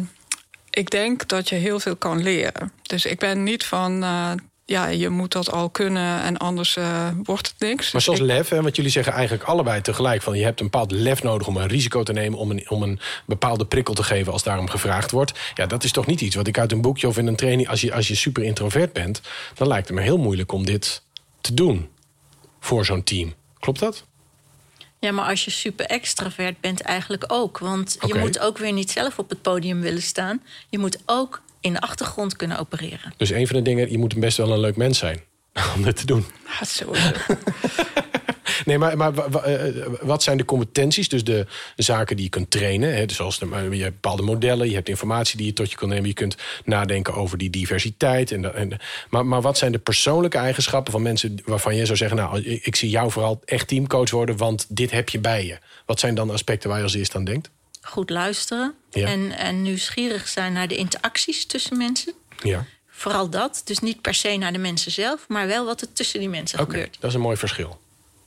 ik denk dat je heel veel kan leren. Dus ik ben niet van uh, ja, je moet dat al kunnen en anders uh, wordt het niks. Maar zoals lef, hè, wat jullie zeggen eigenlijk allebei tegelijk... van je hebt een bepaald lef nodig om een risico te nemen... om een, om een bepaalde prikkel te geven als daarom gevraagd wordt. Ja, dat is toch niet iets wat ik uit een boekje of in een training... als je, als je super introvert bent, dan lijkt het me heel moeilijk om dit te doen voor zo'n team. Klopt dat? Ja, maar als je super extravert bent eigenlijk ook. Want je moet ook weer niet zelf op het podium willen staan. Je moet ook in de achtergrond kunnen opereren. Dus een van de dingen, je moet best wel een leuk mens zijn om dit te doen. Ja, zo. nee, maar, maar eh, wat zijn de competenties? Dus de, zaken die je kunt trainen. Hè, dus de, je hebt bepaalde modellen, je hebt informatie die je tot je kan nemen. Je kunt nadenken over die diversiteit. En, en, maar, maar wat zijn de persoonlijke eigenschappen van mensen waarvan je zou zeggen: Nou, ik zie jou vooral echt teamcoach worden, want dit heb je bij je. Wat zijn dan aspecten waar je als eerst aan denkt? Goed luisteren en, en nieuwsgierig zijn naar de interacties tussen mensen. Ja. Vooral dat. Dus niet per se naar de mensen zelf, maar wel wat er tussen die mensen okay, gebeurt. Dat is een mooi verschil.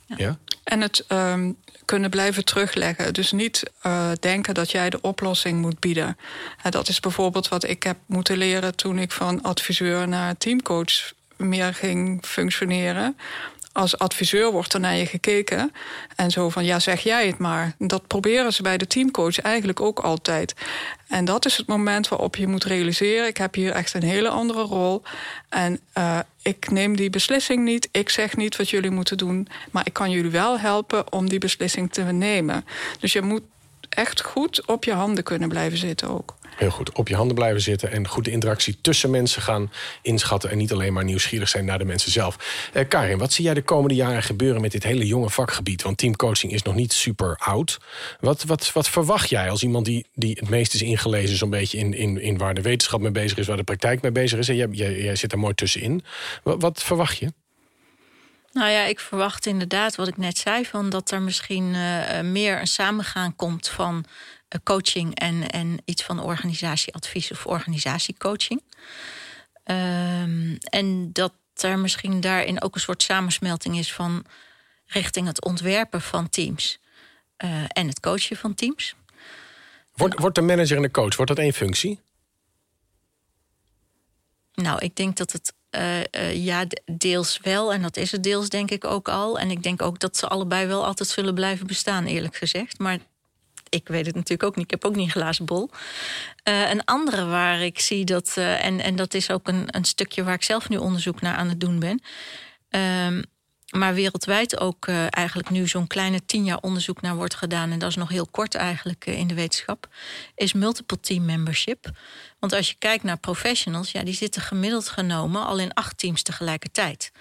Ja. En het um, kunnen blijven terugleggen. Dus niet uh, denken dat jij de oplossing moet bieden. En dat is bijvoorbeeld wat ik heb moeten leren toen ik van adviseur naar teamcoach meer ging functioneren als adviseur wordt er naar je gekeken. En zo van, ja, zeg jij het maar. Dat proberen ze bij de teamcoach eigenlijk ook altijd. En dat is het moment waarop je moet realiseren... ik heb hier echt een hele andere rol. En uh, ik neem die beslissing niet. Ik zeg niet wat jullie moeten doen. Maar ik kan jullie wel helpen om die beslissing te nemen. Dus je moet echt goed op je handen kunnen blijven zitten ook. Heel goed. Op je handen blijven zitten en goed de interactie tussen mensen gaan inschatten. En niet alleen maar nieuwsgierig zijn naar de mensen zelf. Eh, Karin, wat zie jij de komende jaren gebeuren met dit hele jonge vakgebied? Want teamcoaching is nog niet super oud. Wat, wat, wat verwacht jij als iemand die, die het meest is ingelezen, zo'n beetje in, in, in waar de wetenschap mee bezig is, waar de praktijk mee bezig is? En jij, jij, zit er mooi tussenin. Wat, wat verwacht je? Nou ja, ik verwacht inderdaad wat ik net zei: van dat er misschien uh, meer een samengaan komt van coaching en, en iets van organisatieadvies of organisatiecoaching. Um, en dat er misschien daarin ook een soort samensmelting is van richting het ontwerpen van teams uh, en het coachen van teams. Wordt, wordt de manager en de coach, wordt dat één functie? Nou, ik denk dat het uh, uh, ja, deels wel. En dat is het deels denk ik ook al. En ik denk ook dat ze allebei wel altijd zullen blijven bestaan, eerlijk gezegd. Maar ik weet het natuurlijk ook niet. Ik heb ook niet een glazen bol. Uh, een andere waar ik zie dat, en, en dat is ook een, een stukje waar ik zelf nu onderzoek naar aan het doen ben. Ehm, maar wereldwijd ook uh, eigenlijk nu zo'n kleine tien jaar onderzoek naar wordt gedaan. En dat is nog heel kort eigenlijk uh, in de wetenschap. Is multiple team membership. Want als je kijkt naar professionals, ja, die zitten gemiddeld genomen al in acht teams tegelijkertijd.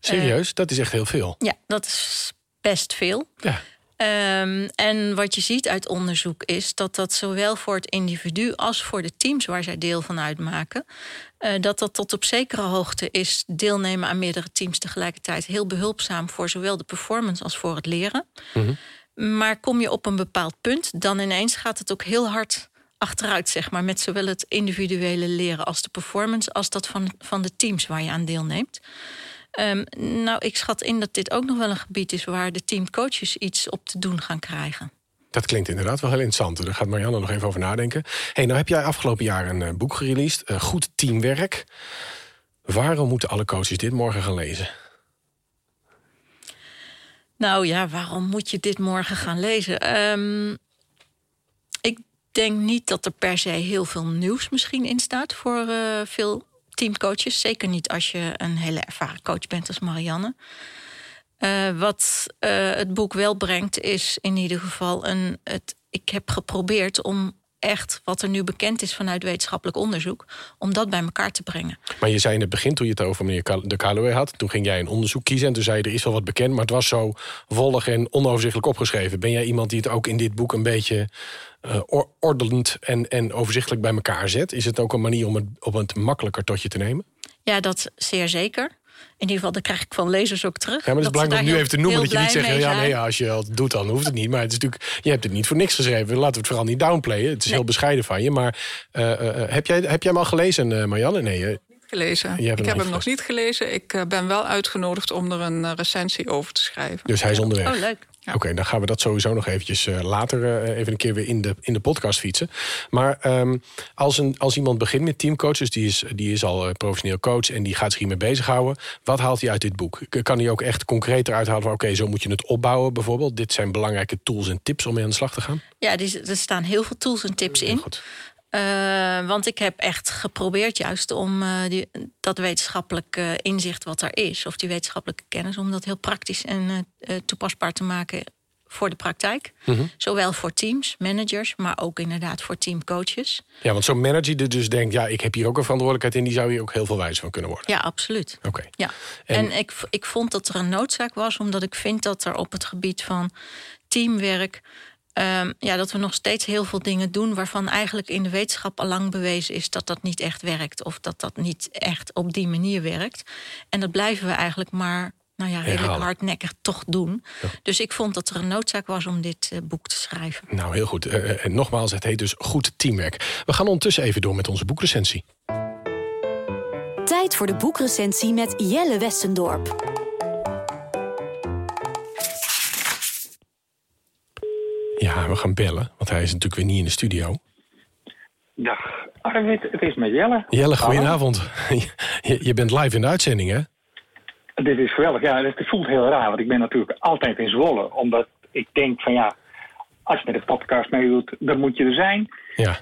Serieus? Uh, dat is echt heel veel. Ja, dat is best veel. Ja. Um, en wat je ziet uit onderzoek is dat dat zowel voor het individu als voor de teams waar zij deel van uitmaken, uh, dat dat tot op zekere hoogte is deelnemen aan meerdere teams tegelijkertijd heel behulpzaam voor zowel de performance als voor het leren. Mm -hmm. Maar kom je op een bepaald punt, dan ineens gaat het ook heel hard achteruit, zeg maar, met zowel het individuele leren als de performance, als dat van, van de teams waar je aan deelneemt. Um, nou, ik schat in dat dit ook nog wel een gebied is waar de teamcoaches iets op te doen gaan krijgen. Dat klinkt inderdaad wel heel interessant. Daar gaat Marianne nog even over nadenken. hey, nou heb jij afgelopen jaar een uh, boek gereleased, uh, Goed Teamwerk. Waarom moeten alle coaches dit morgen gaan lezen? Nou ja, waarom moet je dit morgen gaan lezen? Um, ik denk niet dat er per se heel veel nieuws misschien in staat voor uh, veel teamcoaches. Zeker niet als je een hele ervaren coach bent als Marianne. Uh, wat uh, het boek wel brengt, is in ieder geval een. Het, ik heb geprobeerd om echt wat er nu bekend is vanuit wetenschappelijk onderzoek, om dat bij elkaar te brengen. Maar je zei in het begin, toen je het over meneer de Calloway had, toen ging jij een onderzoek kiezen en toen zei je er is wel wat bekend, maar het was zo wollig en onoverzichtelijk opgeschreven. Ben jij iemand die het ook in dit boek een beetje uh, ordelend en, en overzichtelijk bij elkaar zet? Is het ook een manier om het, om het makkelijker tot je te nemen? Ja, dat zeer zeker. In ieder geval, dat krijg ik van lezers ook terug. Ja, maar het is belangrijk om nu even te noemen dat je niet zegt... ja, nee, ja, als je het doet, dan hoeft het niet. Maar het is natuurlijk, je hebt het niet voor niks geschreven. Laten we het vooral niet downplayen. Het is nee. heel bescheiden van je. Maar uh, uh, heb, jij, heb jij hem al gelezen, uh, Marianne? Nee, gelezen. Ik heb hem nog niet gelezen. Ik ben wel uitgenodigd om er een recensie over te schrijven. Dus hij is onderweg. Oh, leuk. Oké, dan gaan we dat sowieso nog eventjes uh, later uh, even een keer weer in de, in de podcast fietsen. Maar um, als, een, als iemand begint met teamcoaches, die is, die is al uh, professioneel coach en die gaat zich hiermee bezighouden. Wat haalt hij uit dit boek? Kan hij ook echt concreter uithalen van oké, zo moet je het opbouwen bijvoorbeeld? Dit zijn belangrijke tools en tips om mee aan de slag te gaan? Ja, er staan heel veel tools en tips in. Goed. Uh, want ik heb echt geprobeerd juist om uh, die, dat wetenschappelijke inzicht wat er is, of die wetenschappelijke kennis, om dat heel praktisch en uh, toepasbaar te maken voor de praktijk. Mm -hmm. Zowel voor teams, managers, maar ook inderdaad voor teamcoaches. Ja, want zo'n manager die dus denkt, ja, ik heb hier ook een verantwoordelijkheid in, die zou hier ook heel veel wijs van kunnen worden. Ja, absoluut. Oké. Ja. En, en ik, ik vond dat er een noodzaak was, omdat ik vind dat er op het gebied van teamwerk Um, ja, dat we nog steeds heel veel dingen doen waarvan eigenlijk in de wetenschap al lang bewezen is dat dat niet echt werkt. Of dat dat niet echt op die manier werkt. En dat blijven we eigenlijk maar nou ja, redelijk hardnekkig toch doen. Dus ik vond dat er een noodzaak was om dit uh, boek te schrijven. Nou, heel goed. Uh, en nogmaals, het heet dus Goed Teamwerk. We gaan ondertussen even door met onze boekrecensie. Tijd voor de boekrecensie met Jelle Westendorp. Ja, we gaan bellen, want hij is natuurlijk weer niet in de studio. Dag Arvid, het is met Jelle. Jelle, goedenavond. Je, je bent live in de uitzending, hè? Dit is geweldig. Ja, het voelt heel raar, want ik ben natuurlijk altijd in Zwolle. Omdat ik denk van ja, als je met de podcast meedoet, dan moet je er zijn. Ja.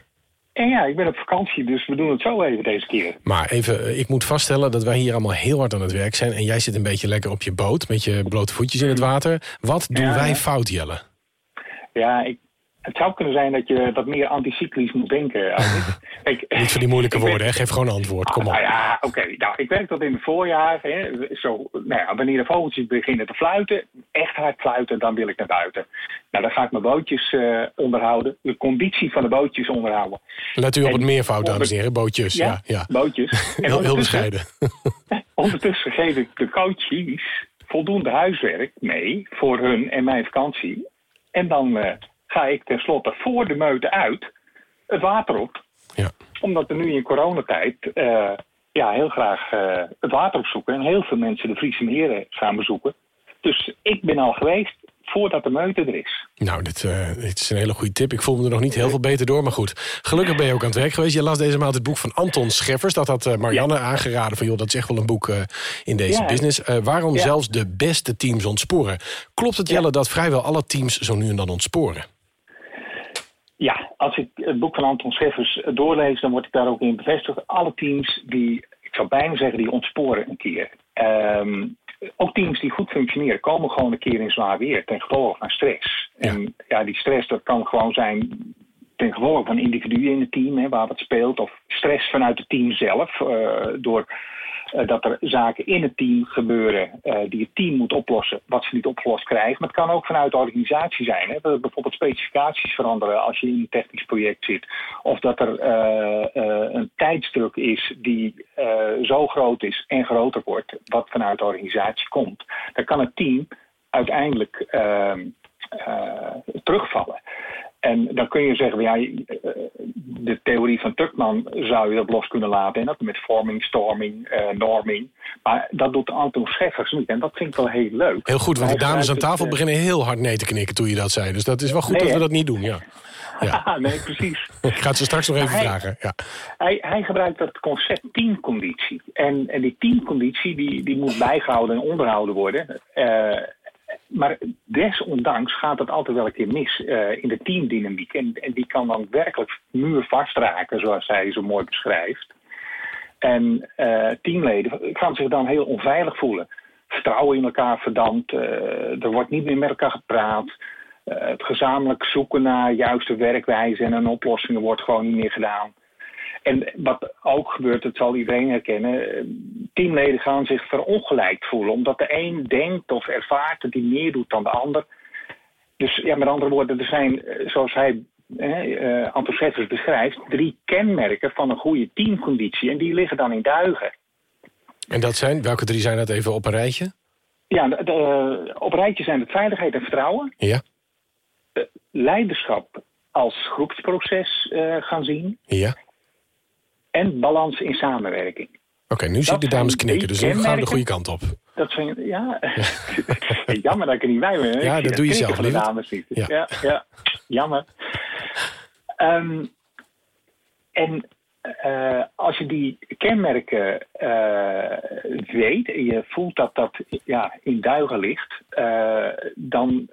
En ja, ik ben op vakantie, dus we doen het zo even deze keer. Maar even, eh, ik moet vaststellen dat wij hier allemaal heel hard aan het werk zijn. En jij zit een beetje lekker op je boot met je blote voetjes in het water. Wat doen wij fout, Jelle? Ja, ik, het zou kunnen zijn dat je wat meer anticyclisch moet denken. ik, Niet van die moeilijke woorden, hè? geef gewoon een antwoord. Kom op. Nou ja, oké. Nou, ik werk dat in het voorjaar. Hè. Zo, nou ja, wanneer de vogeltjes beginnen te fluiten, echt hard fluiten, dan wil ik naar buiten. Nou, dan ga ik mijn bootjes uh, onderhouden. De conditie van de bootjes onderhouden. Let u op het meervoud, dames en heren. Bootjes. Ja, ja. bootjes. En heel, heel bescheiden. ondertussen geef ik de coaches voldoende huiswerk mee voor hun en mijn vakantie. En dan uh, ga ik tenslotte voor de meute uit het water op. Ja. Omdat we nu in coronatijd uh, ja, heel graag uh, het water opzoeken. En heel veel mensen de Friese meren gaan bezoeken. Dus ik ben al geweest voordat de meute er is. Nou, dit, uh, dit, is een hele goede tip. Ik voel me er nog niet heel veel beter door, maar goed. Gelukkig ben je ook aan het werk geweest. Je las deze maand het boek van Anton Scheffers. Dat had uh, Marianne ja. aangeraden van, joh, dat is echt wel een boek uh, in deze ja. business. waarom zelfs de beste teams ontsporen? Klopt het, Jelle, dat vrijwel alle teams zo nu en dan ontsporen? Ja, als ik het boek van Anton Scheffers doorlees, dan word ik daar ook in bevestigd. Alle teams die, ik zou bijna zeggen, die ontsporen een keer. Um, ook teams die goed functioneren komen gewoon een keer in zwaar weer ten gevolge van stress. Ja. En ja, die stress dat kan gewoon zijn ten gevolge van individuen in het team, hè, waar wat speelt, of stress vanuit het team zelf, uh, door dat er zaken in het team gebeuren uh, die het team moet oplossen, wat ze niet opgelost krijgen. Maar het kan ook vanuit de organisatie zijn. Hè, dat bijvoorbeeld specificaties veranderen als je in een technisch project zit. Of dat er een tijdsdruk is die zo groot is en groter wordt, wat vanuit de organisatie komt. Dan kan het team uiteindelijk terugvallen. En dan kun je zeggen, ja, de theorie van Tuckman zou je dat los kunnen laten. En dat met forming, storming, uh, norming. Maar dat doet Anton Scheffers niet. En dat vind ik wel heel leuk. Heel goed, want de dames aan tafel het, beginnen heel hard nee te knikken toen je dat zei. Dus dat is wel goed nee, dat we dat niet doen, ja. ja. nee, precies. ik ga het ze straks nog even hij, vragen. Ja. Hij, hij gebruikt dat concept teamconditie. En, en die teamconditie die, die moet bijgehouden en onderhouden worden. Uh, maar desondanks gaat het altijd wel een keer mis uh, in de teamdynamiek. En, en, die kan dan werkelijk muurvast raken, zoals hij zo mooi beschrijft. En uh, teamleden gaan zich dan heel onveilig voelen. Vertrouwen in elkaar verdampt, uh, er wordt niet meer met elkaar gepraat. het gezamenlijk zoeken naar juiste werkwijze en oplossingen wordt gewoon niet meer gedaan. En wat ook gebeurt, dat zal iedereen herkennen, teamleden gaan zich verongelijkt voelen. Omdat de een denkt of ervaart dat hij meer doet dan de ander. Dus ja, met andere woorden, er zijn, zoals hij, eh, beschrijft, drie kenmerken van een goede teamconditie. En die liggen dan in duigen. En dat zijn, welke drie zijn dat even op een rijtje? Ja, de, de, op een rijtje zijn het veiligheid en vertrouwen. Ja. De leiderschap als groepsproces uh, gaan zien. Ja en balans in samenwerking. Oké, nu zie ik de dames knikken, dus dan gaan we de goede kant op. Dat zijn, ja. Jammer dat ik er niet bij ben. Ja, dat doe je zelf, de dames niet. Ja. ja, ja. Jammer. Um, en uh, als je die kenmerken uh, weet en je voelt dat dat ja, in duigen ligt, uh, dan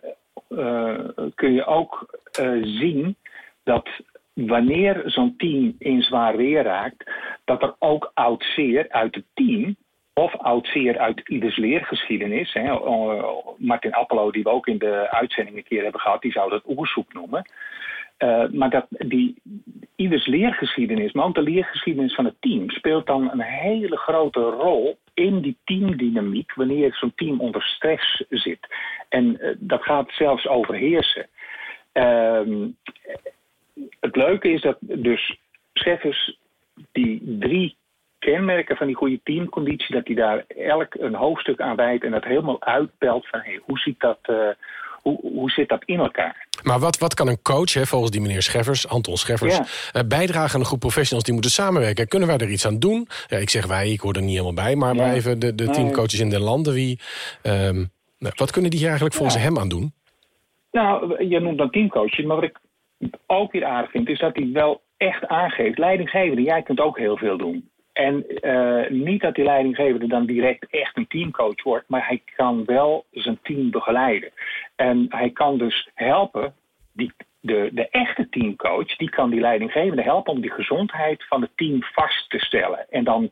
kun je ook zien dat wanneer zo'n team in zwaar weer raakt, dat er ook oud zeer uit het team of oud zeer uit ieders leergeschiedenis. Hè. Martin Appelo, die we ook in de uitzending een keer hebben gehad, die zou dat oerzoek noemen. Uh, maar dat die, ieders leergeschiedenis, maar ook de leergeschiedenis van het team, speelt dan een hele grote rol in die teamdynamiek wanneer zo'n team onder stress zit. En uh, dat gaat zelfs overheersen. Uh, het leuke is dat dus Scheffers die drie kenmerken van die goede teamconditie, dat hij daar elk een hoofdstuk aan wijdt en dat helemaal uitpelt van hey, hoe, ziet dat, uh, hoe, hoe zit dat in elkaar. Maar wat, wat kan een coach, hè, volgens die meneer Scheffers, Anton Scheffers, ja. uh, bijdragen aan een groep professionals die moeten samenwerken? Kunnen wij er iets aan doen? Ja, ik zeg wij, ik hoor er niet helemaal bij, maar, ja. maar even de, de teamcoaches in de landen. Wie, um, wat kunnen die hier eigenlijk volgens hem aan doen? Nou, je noemt dan teamcoaches, maar wat ik ook weer aardig vind, is dat hij wel echt aangeeft. Leidinggevende, jij kunt ook heel veel doen. En uh, niet dat die leidinggevende dan direct echt een teamcoach wordt, maar hij kan wel zijn team begeleiden. En hij kan dus helpen, die, de, de echte teamcoach, die kan die leidinggevende helpen om die gezondheid van het team vast te stellen. En dan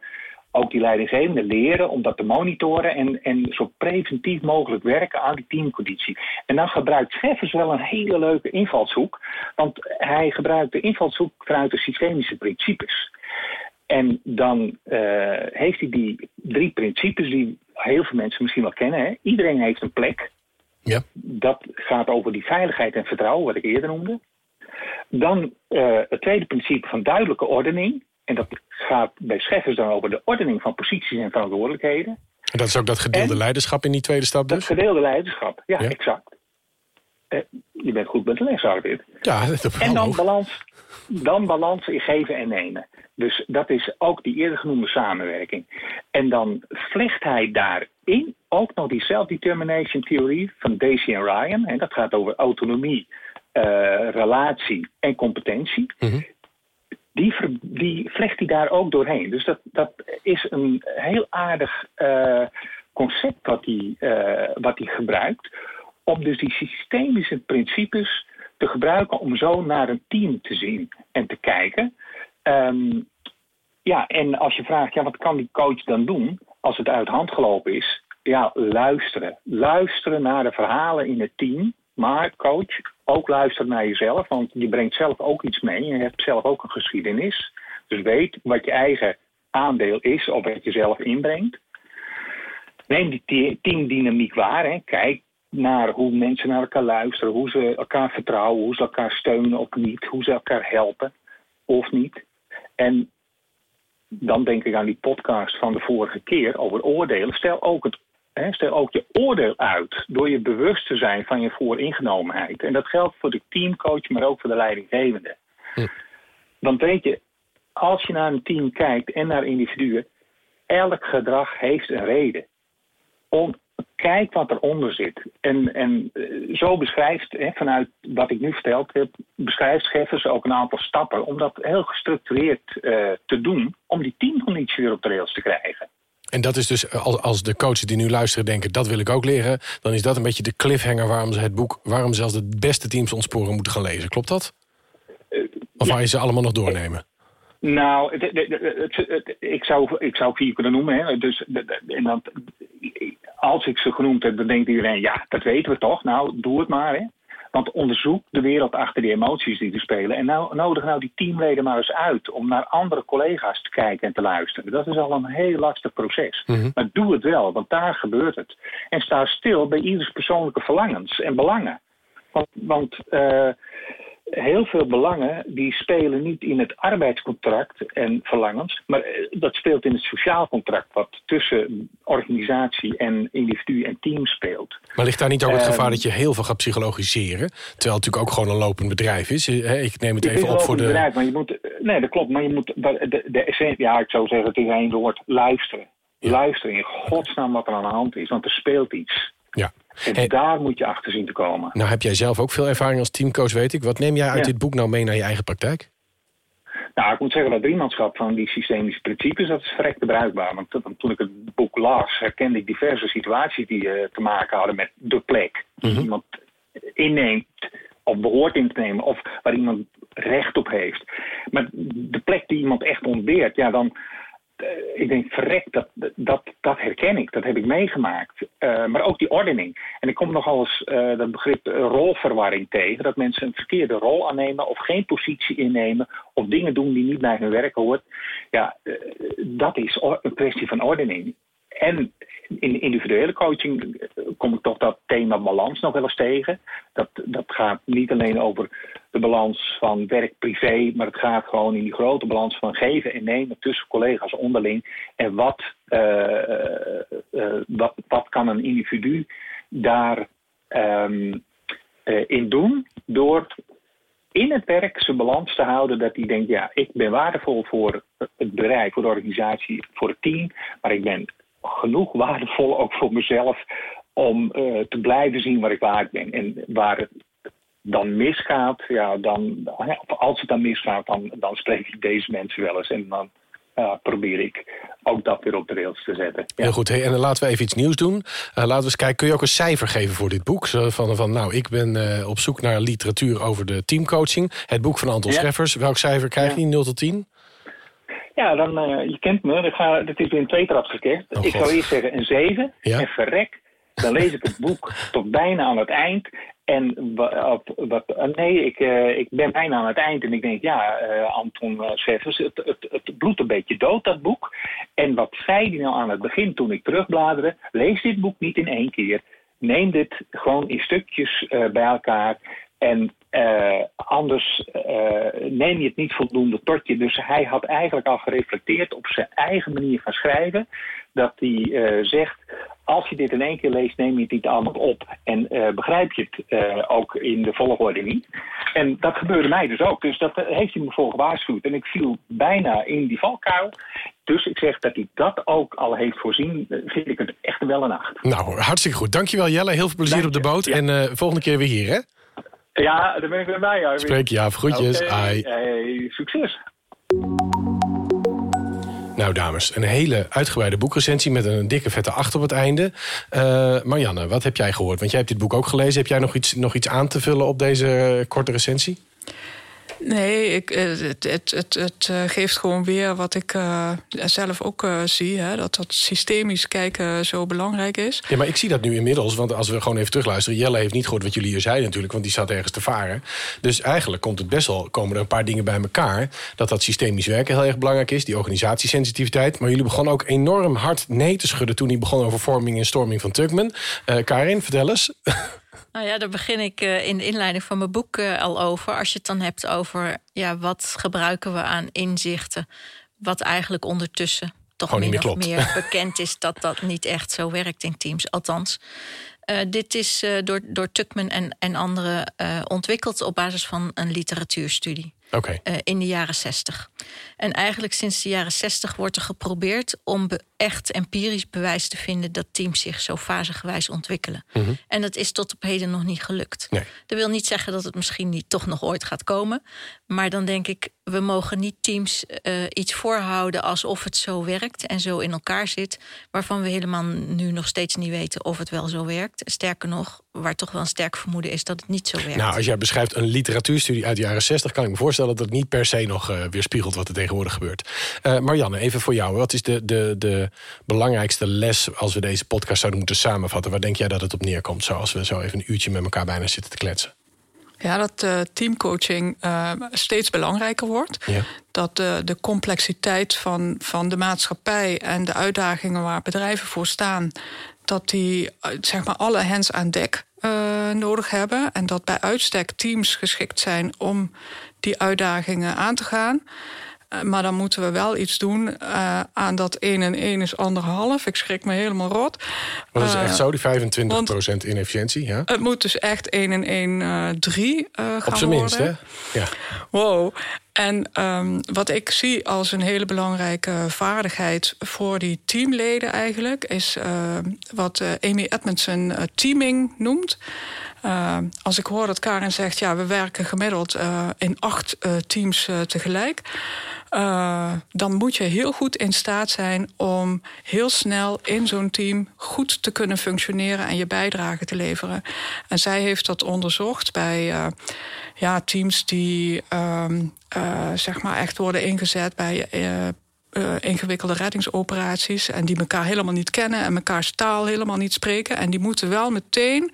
ook die leidinggevende leren om dat te monitoren en, en zo preventief mogelijk werken aan die teamconditie. En dan gebruikt Scheffers wel een hele leuke invalshoek, want hij gebruikt de invalshoek vanuit de systemische principes. En dan uh, heeft hij die drie principes die heel veel mensen misschien wel kennen. Hè? Iedereen heeft een plek. Ja. Dat gaat over die veiligheid en vertrouwen, wat ik eerder noemde. Dan uh, het tweede principe van duidelijke ordening. En dat gaat bij Scheffers dan over de ordening van posities en verantwoordelijkheden. En dat is ook dat gedeelde en leiderschap in die tweede stap dus? Dat gedeelde leiderschap, ja, ja. exact. Uh, je bent goed met de les, Arvid. Ja, dat En dan balans, dan balans in geven en nemen. Dus dat is ook die eerder genoemde samenwerking. En dan vlecht hij daarin ook nog die self-determination theorie van Daisy en Ryan. En dat gaat over autonomie, uh, relatie en competentie. Mm -hmm. Die, die vlecht hij daar ook doorheen. Dus dat, dat is een heel aardig uh, concept wat hij, hij gebruikt. Om dus die systemische principes te gebruiken om zo naar een team te zien en te kijken. Um, ja, en als je vraagt, ja, wat kan die coach dan doen als het uit hand gelopen is? Ja, luisteren. Luisteren naar de verhalen in het team. Maar coach, ook luisteren naar jezelf, want je brengt zelf ook iets mee. Je hebt zelf ook een geschiedenis. Dus weet wat je eigen aandeel is of wat je zelf inbrengt. Neem die teamdynamiek waar. Hè. Kijk naar hoe mensen naar elkaar luisteren, hoe ze elkaar vertrouwen, hoe ze elkaar steunen of niet, hoe ze elkaar helpen of niet. En dan denk ik aan die podcast van de vorige keer over oordelen. Stel ook, het, stel ook je oordeel uit door je bewust te zijn van je vooringenomenheid. En dat geldt voor de teamcoach, maar ook voor de leidinggevende. Hm. Want weet je, als je naar een team kijkt en naar individuen, elk gedrag heeft een reden. Om, kijk wat eronder zit. En, en zo beschrijft, vanuit wat ik nu verteld heb, beschrijft Scheffers ook een aantal stappen om dat heel gestructureerd uh, te doen, om die teamconditie weer op de rails te krijgen. En dat is dus, als de coaches die nu luisteren denken, dat wil ik ook leren, dan is dat een beetje de cliffhanger waarom ze het boek, waarom zelfs de beste teams ontsporen moeten gaan lezen. Klopt dat? Of ja. ga je ze allemaal nog doornemen? Nou, ik, zou, ik zou vier kunnen noemen. Hè. Dus, en dan, als ik ze genoemd heb, dan denkt iedereen, ja, dat weten we toch. Nou, doe het maar. Hè. Want onderzoek de wereld achter die emoties die er spelen. En nou, nodig nou die teamleden maar eens uit om naar andere collega's te kijken en te luisteren. Dat is al een heel lastig proces. Mm -hmm. Maar doe het wel, want daar gebeurt het. En sta stil bij ieders persoonlijke verlangens en belangen. Want, want uh, heel veel belangen die spelen niet in het arbeidscontract en verlangens, maar eh, dat speelt in het sociaal contract wat tussen organisatie en individu en team speelt. Maar ligt daar niet ook het Ehm, gevaar dat je heel veel gaat psychologiseren? Terwijl het natuurlijk ook gewoon een lopend bedrijf is. Eh, Ik neem het even op voor de... bedrijf, maar je moet, nee, dat klopt, maar je moet de, de essentie, ja, ik zou zeggen, het is één woord, luisteren. Luisteren in godsnaam wat er aan de hand is, want er speelt iets. Ja. En Hey. daar moet je achter zien te komen. Nou heb jij zelf ook veel ervaring als teamcoach, weet ik. Wat neem jij uit Ja. dit boek nou mee naar je eigen praktijk? Nou, ik moet zeggen dat driemaatschap van die systemische principes, dat is verrekte bruikbaar. Want toen ik het boek las, herkende ik diverse situaties die eh, te maken hadden met de plek. Die Mhm. iemand inneemt, of behoort in te nemen, of waar iemand recht op heeft. Maar de plek die iemand echt ontbeert, ja, dan. Eh, ik denk, verrek, dat, dat, dat herken ik, dat heb ik meegemaakt. Eh, maar ook die ordening. En ik kom nogal eens eh, dat begrip rolverwarring tegen. Dat mensen een verkeerde rol aannemen of geen positie innemen of dingen doen die niet bij hun werk hoort. Ja, dat is een kwestie van ordening. En in individuele coaching kom ik toch dat thema balans nog wel eens tegen. Dat, dat gaat niet alleen over de balans van werk-privé, maar het gaat gewoon in die grote balans van geven en nemen tussen collega's onderling. En wat, eh, eh, eh, wat, kan een individu daar ehm, eh, in doen door in het werk zijn balans te houden. Dat hij denkt, ja, ik ben waardevol voor het bedrijf, voor de organisatie, voor het team. Maar ik ben genoeg waardevol ook voor mezelf om eh, te blijven zien waar ik waard ben. En waar het dan misgaat, ja, dan, of als het dan misgaat, dan, dan spreek ik deze mensen wel eens. En dan eh, probeer ik ook dat weer op de rails te zetten. Ja. Heel goed. Hey, en dan laten we even iets nieuws doen. Eh, laten we eens kijken, kun je ook een cijfer geven voor dit boek? Zo van, van nou, ik ben eh, op zoek naar literatuur over de teamcoaching. Het boek van Anton Ja. Scheffers. Welk cijfer krijg je? Ja. 0 tot 10? Ja, dan, eh, je kent me. Ik ga, dit is weer een tweetrapsraket. Oh, ik zou eerst zeggen een 7. Ja. En verrek, dan lees ik het boek tot bijna aan het eind. En wat, nee, ik, eh, ik ben bijna aan het eind. En ik denk, ja, eh, Anton Scheffers, het, het, het bloedt een beetje dood, dat boek. En wat zei hij nou aan het begin toen ik terugbladerde? Lees dit boek niet in één keer. Neem dit gewoon in stukjes bij elkaar. En eh, anders eh, neem je het niet voldoende tot je. Dus hij had eigenlijk al gereflecteerd op zijn eigen manier van schrijven. Dat hij eh, zegt, als je dit in één keer leest, neem je het niet allemaal op. En begrijp je het ook in de volgorde niet. En dat gebeurde mij dus ook. Dus dat heeft hij me voor gewaarschuwd. En ik viel bijna in die valkuil. Dus ik zeg dat hij dat ook al heeft voorzien, vind ik het echt wel een acht. Nou, hartstikke goed. Dankjewel Jelle. Heel veel plezier Dank op de boot. Ja. En volgende keer weer hier, hè? Ja, daar ben ik weer bij. Arvid. Spreek je af. Groetjes. Hey, succes. Nou, dames, een hele uitgebreide boekrecensie met een dikke vette acht op het einde. Eh, Marianne, wat heb jij gehoord? Want jij hebt dit boek ook gelezen. Heb jij nog iets, nog iets aan te vullen op deze korte recensie? Nee, ik, eh, het, het, het, het eh, geeft gewoon weer wat ik eh, zelf ook zie. Hè, dat dat systemisch kijken zo belangrijk is. Ja, maar ik zie dat nu inmiddels. Want als we gewoon even terugluisteren. Jelle heeft niet gehoord wat jullie hier zeiden natuurlijk. Want die zat ergens te varen. Dus eigenlijk komt het best wel, komen er een paar dingen bij elkaar. Dat dat systemisch werken heel erg belangrijk is. Die organisatiesensitiviteit. Maar jullie begonnen ook enorm hard nee te schudden... toen hij begon over vorming en storming van Tuckman. Eh, Karin, vertel eens. Nou ja, daar begin ik eh, in de inleiding van mijn boek eh, al over. Als je het dan hebt over ja, wat gebruiken we aan inzichten, wat eigenlijk ondertussen toch min of meer bekend is dat dat niet echt zo werkt in teams. Althans, eh, dit is door, door Tuckman en, en anderen ontwikkeld op basis van een literatuurstudie. In de jaren 60. En eigenlijk sinds de jaren 60 wordt er geprobeerd om echt empirisch bewijs te vinden dat teams zich zo fasegewijs ontwikkelen. En dat is tot op heden nog niet gelukt. Nee. Dat wil niet zeggen dat het misschien niet toch nog ooit gaat komen. Maar dan denk ik, we mogen niet teams eh, iets voorhouden alsof het zo werkt en zo in elkaar zit, waarvan we helemaal nu nog steeds niet weten of het wel zo werkt. Sterker nog, waar toch wel een sterk vermoeden is dat het niet zo werkt. Nou, als jij beschrijft een literatuurstudie uit de jaren 60... kan ik me voorstellen dat het niet per se nog eh, weerspiegelt... wat er tegenwoordig gebeurt. Eh, Marianne, even voor jou. Wat is de, de, de belangrijkste les als we deze podcast zouden moeten samenvatten? Waar denk jij dat het op neerkomt? Zo als we zo even een uurtje met elkaar bijna zitten te kletsen. Ja, dat eh, teamcoaching eh, steeds belangrijker wordt. Ja. Dat de complexiteit van, van de maatschappij en de uitdagingen waar bedrijven voor staan, dat die zeg maar alle hands aan dek nodig hebben. En dat bij uitstek teams geschikt zijn om die uitdagingen aan te gaan. Eh, maar dan moeten we wel iets doen uh, aan dat 1 en 1 is anderhalf. Ik schrik me helemaal rot. Dat is echt zo, die 25% inefficiëntie? Ja? Het moet dus echt 1 en 1 uh, 3 gaan Op zijn minst, hè? Ja. Wow. En um, wat ik zie als een hele belangrijke vaardigheid voor die teamleden eigenlijk... is uh, wat Amy Edmondson teaming noemt. Uh, als ik hoor dat Karin zegt, ja, we werken gemiddeld in acht teams tegelijk. Dan moet je heel goed in staat zijn om heel snel in zo'n team goed te kunnen functioneren en je bijdrage te leveren. En zij heeft dat onderzocht bij ja, teams die ehm, zeg maar echt worden ingezet bij ingewikkelde reddingsoperaties. En die elkaar helemaal niet kennen en mekaars taal helemaal niet spreken. En die moeten wel meteen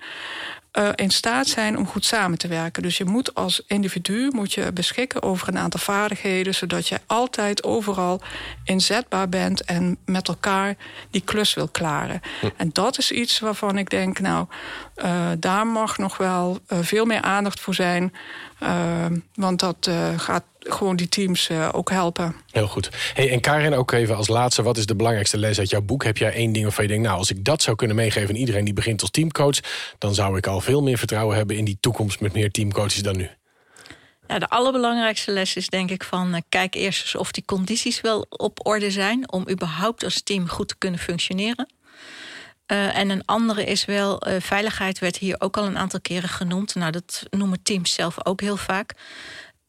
uh, in staat zijn om goed samen te werken. Dus je moet als individu moet je beschikken over een aantal vaardigheden... zodat je altijd overal inzetbaar bent en met elkaar die klus wil klaren. Hm. En dat is iets waarvan ik denk, nou, uh, daar mag nog wel uh, veel meer aandacht voor zijn... Want dat gaat gewoon die teams uh, ook helpen. Heel goed. Hey, en Karin, ook even als laatste... wat is de belangrijkste les uit jouw boek? Heb jij één ding waarvan je denkt... nou, als ik dat zou kunnen meegeven aan iedereen die begint als teamcoach... dan zou ik al veel meer vertrouwen hebben in die toekomst... met meer teamcoaches dan nu. Ja, de allerbelangrijkste les is denk ik van... Uh, kijk eerst eens of die condities wel op orde zijn... om überhaupt als team goed te kunnen functioneren. Uh, en een andere is wel, uh, veiligheid werd hier ook al een aantal keren genoemd. Nou, dat noemen teams zelf ook heel vaak.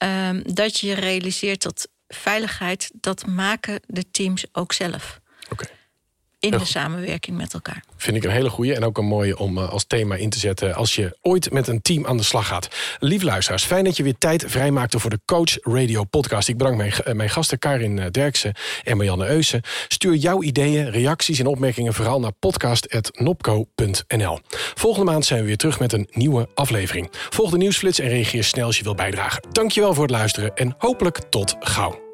Uh, dat je realiseert dat veiligheid, dat maken de teams ook zelf. Oké. In de samenwerking met elkaar. Vind ik een hele goede en ook een mooie om uh, als thema in te zetten... als je ooit met een team aan de slag gaat. Lief luisteraars, fijn dat je weer tijd vrijmaakte... voor de Coach Radio podcast. Ik bedank mijn, uh, mijn gasten Karin uh, Derksen en Marianne Eusen. Stuur jouw ideeën, reacties en opmerkingen... vooral naar podcast.nopco.nl. Volgende maand zijn we weer terug met een nieuwe aflevering. Volg de nieuwsflits en reageer snel als je wilt bijdragen. Dankjewel voor het luisteren en hopelijk tot gauw.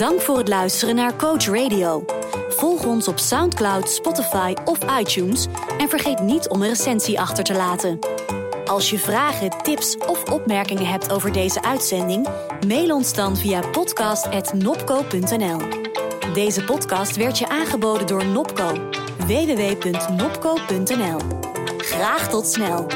Dank voor het luisteren naar Coach Radio. Volg ons op SoundCloud, Spotify of iTunes en vergeet niet om een recensie achter te laten. Als je vragen, tips of opmerkingen hebt over deze uitzending, mail ons dan via podcast.nopco.nl. Deze podcast werd je aangeboden door Nopco. www.nopco.nl. Graag tot snel.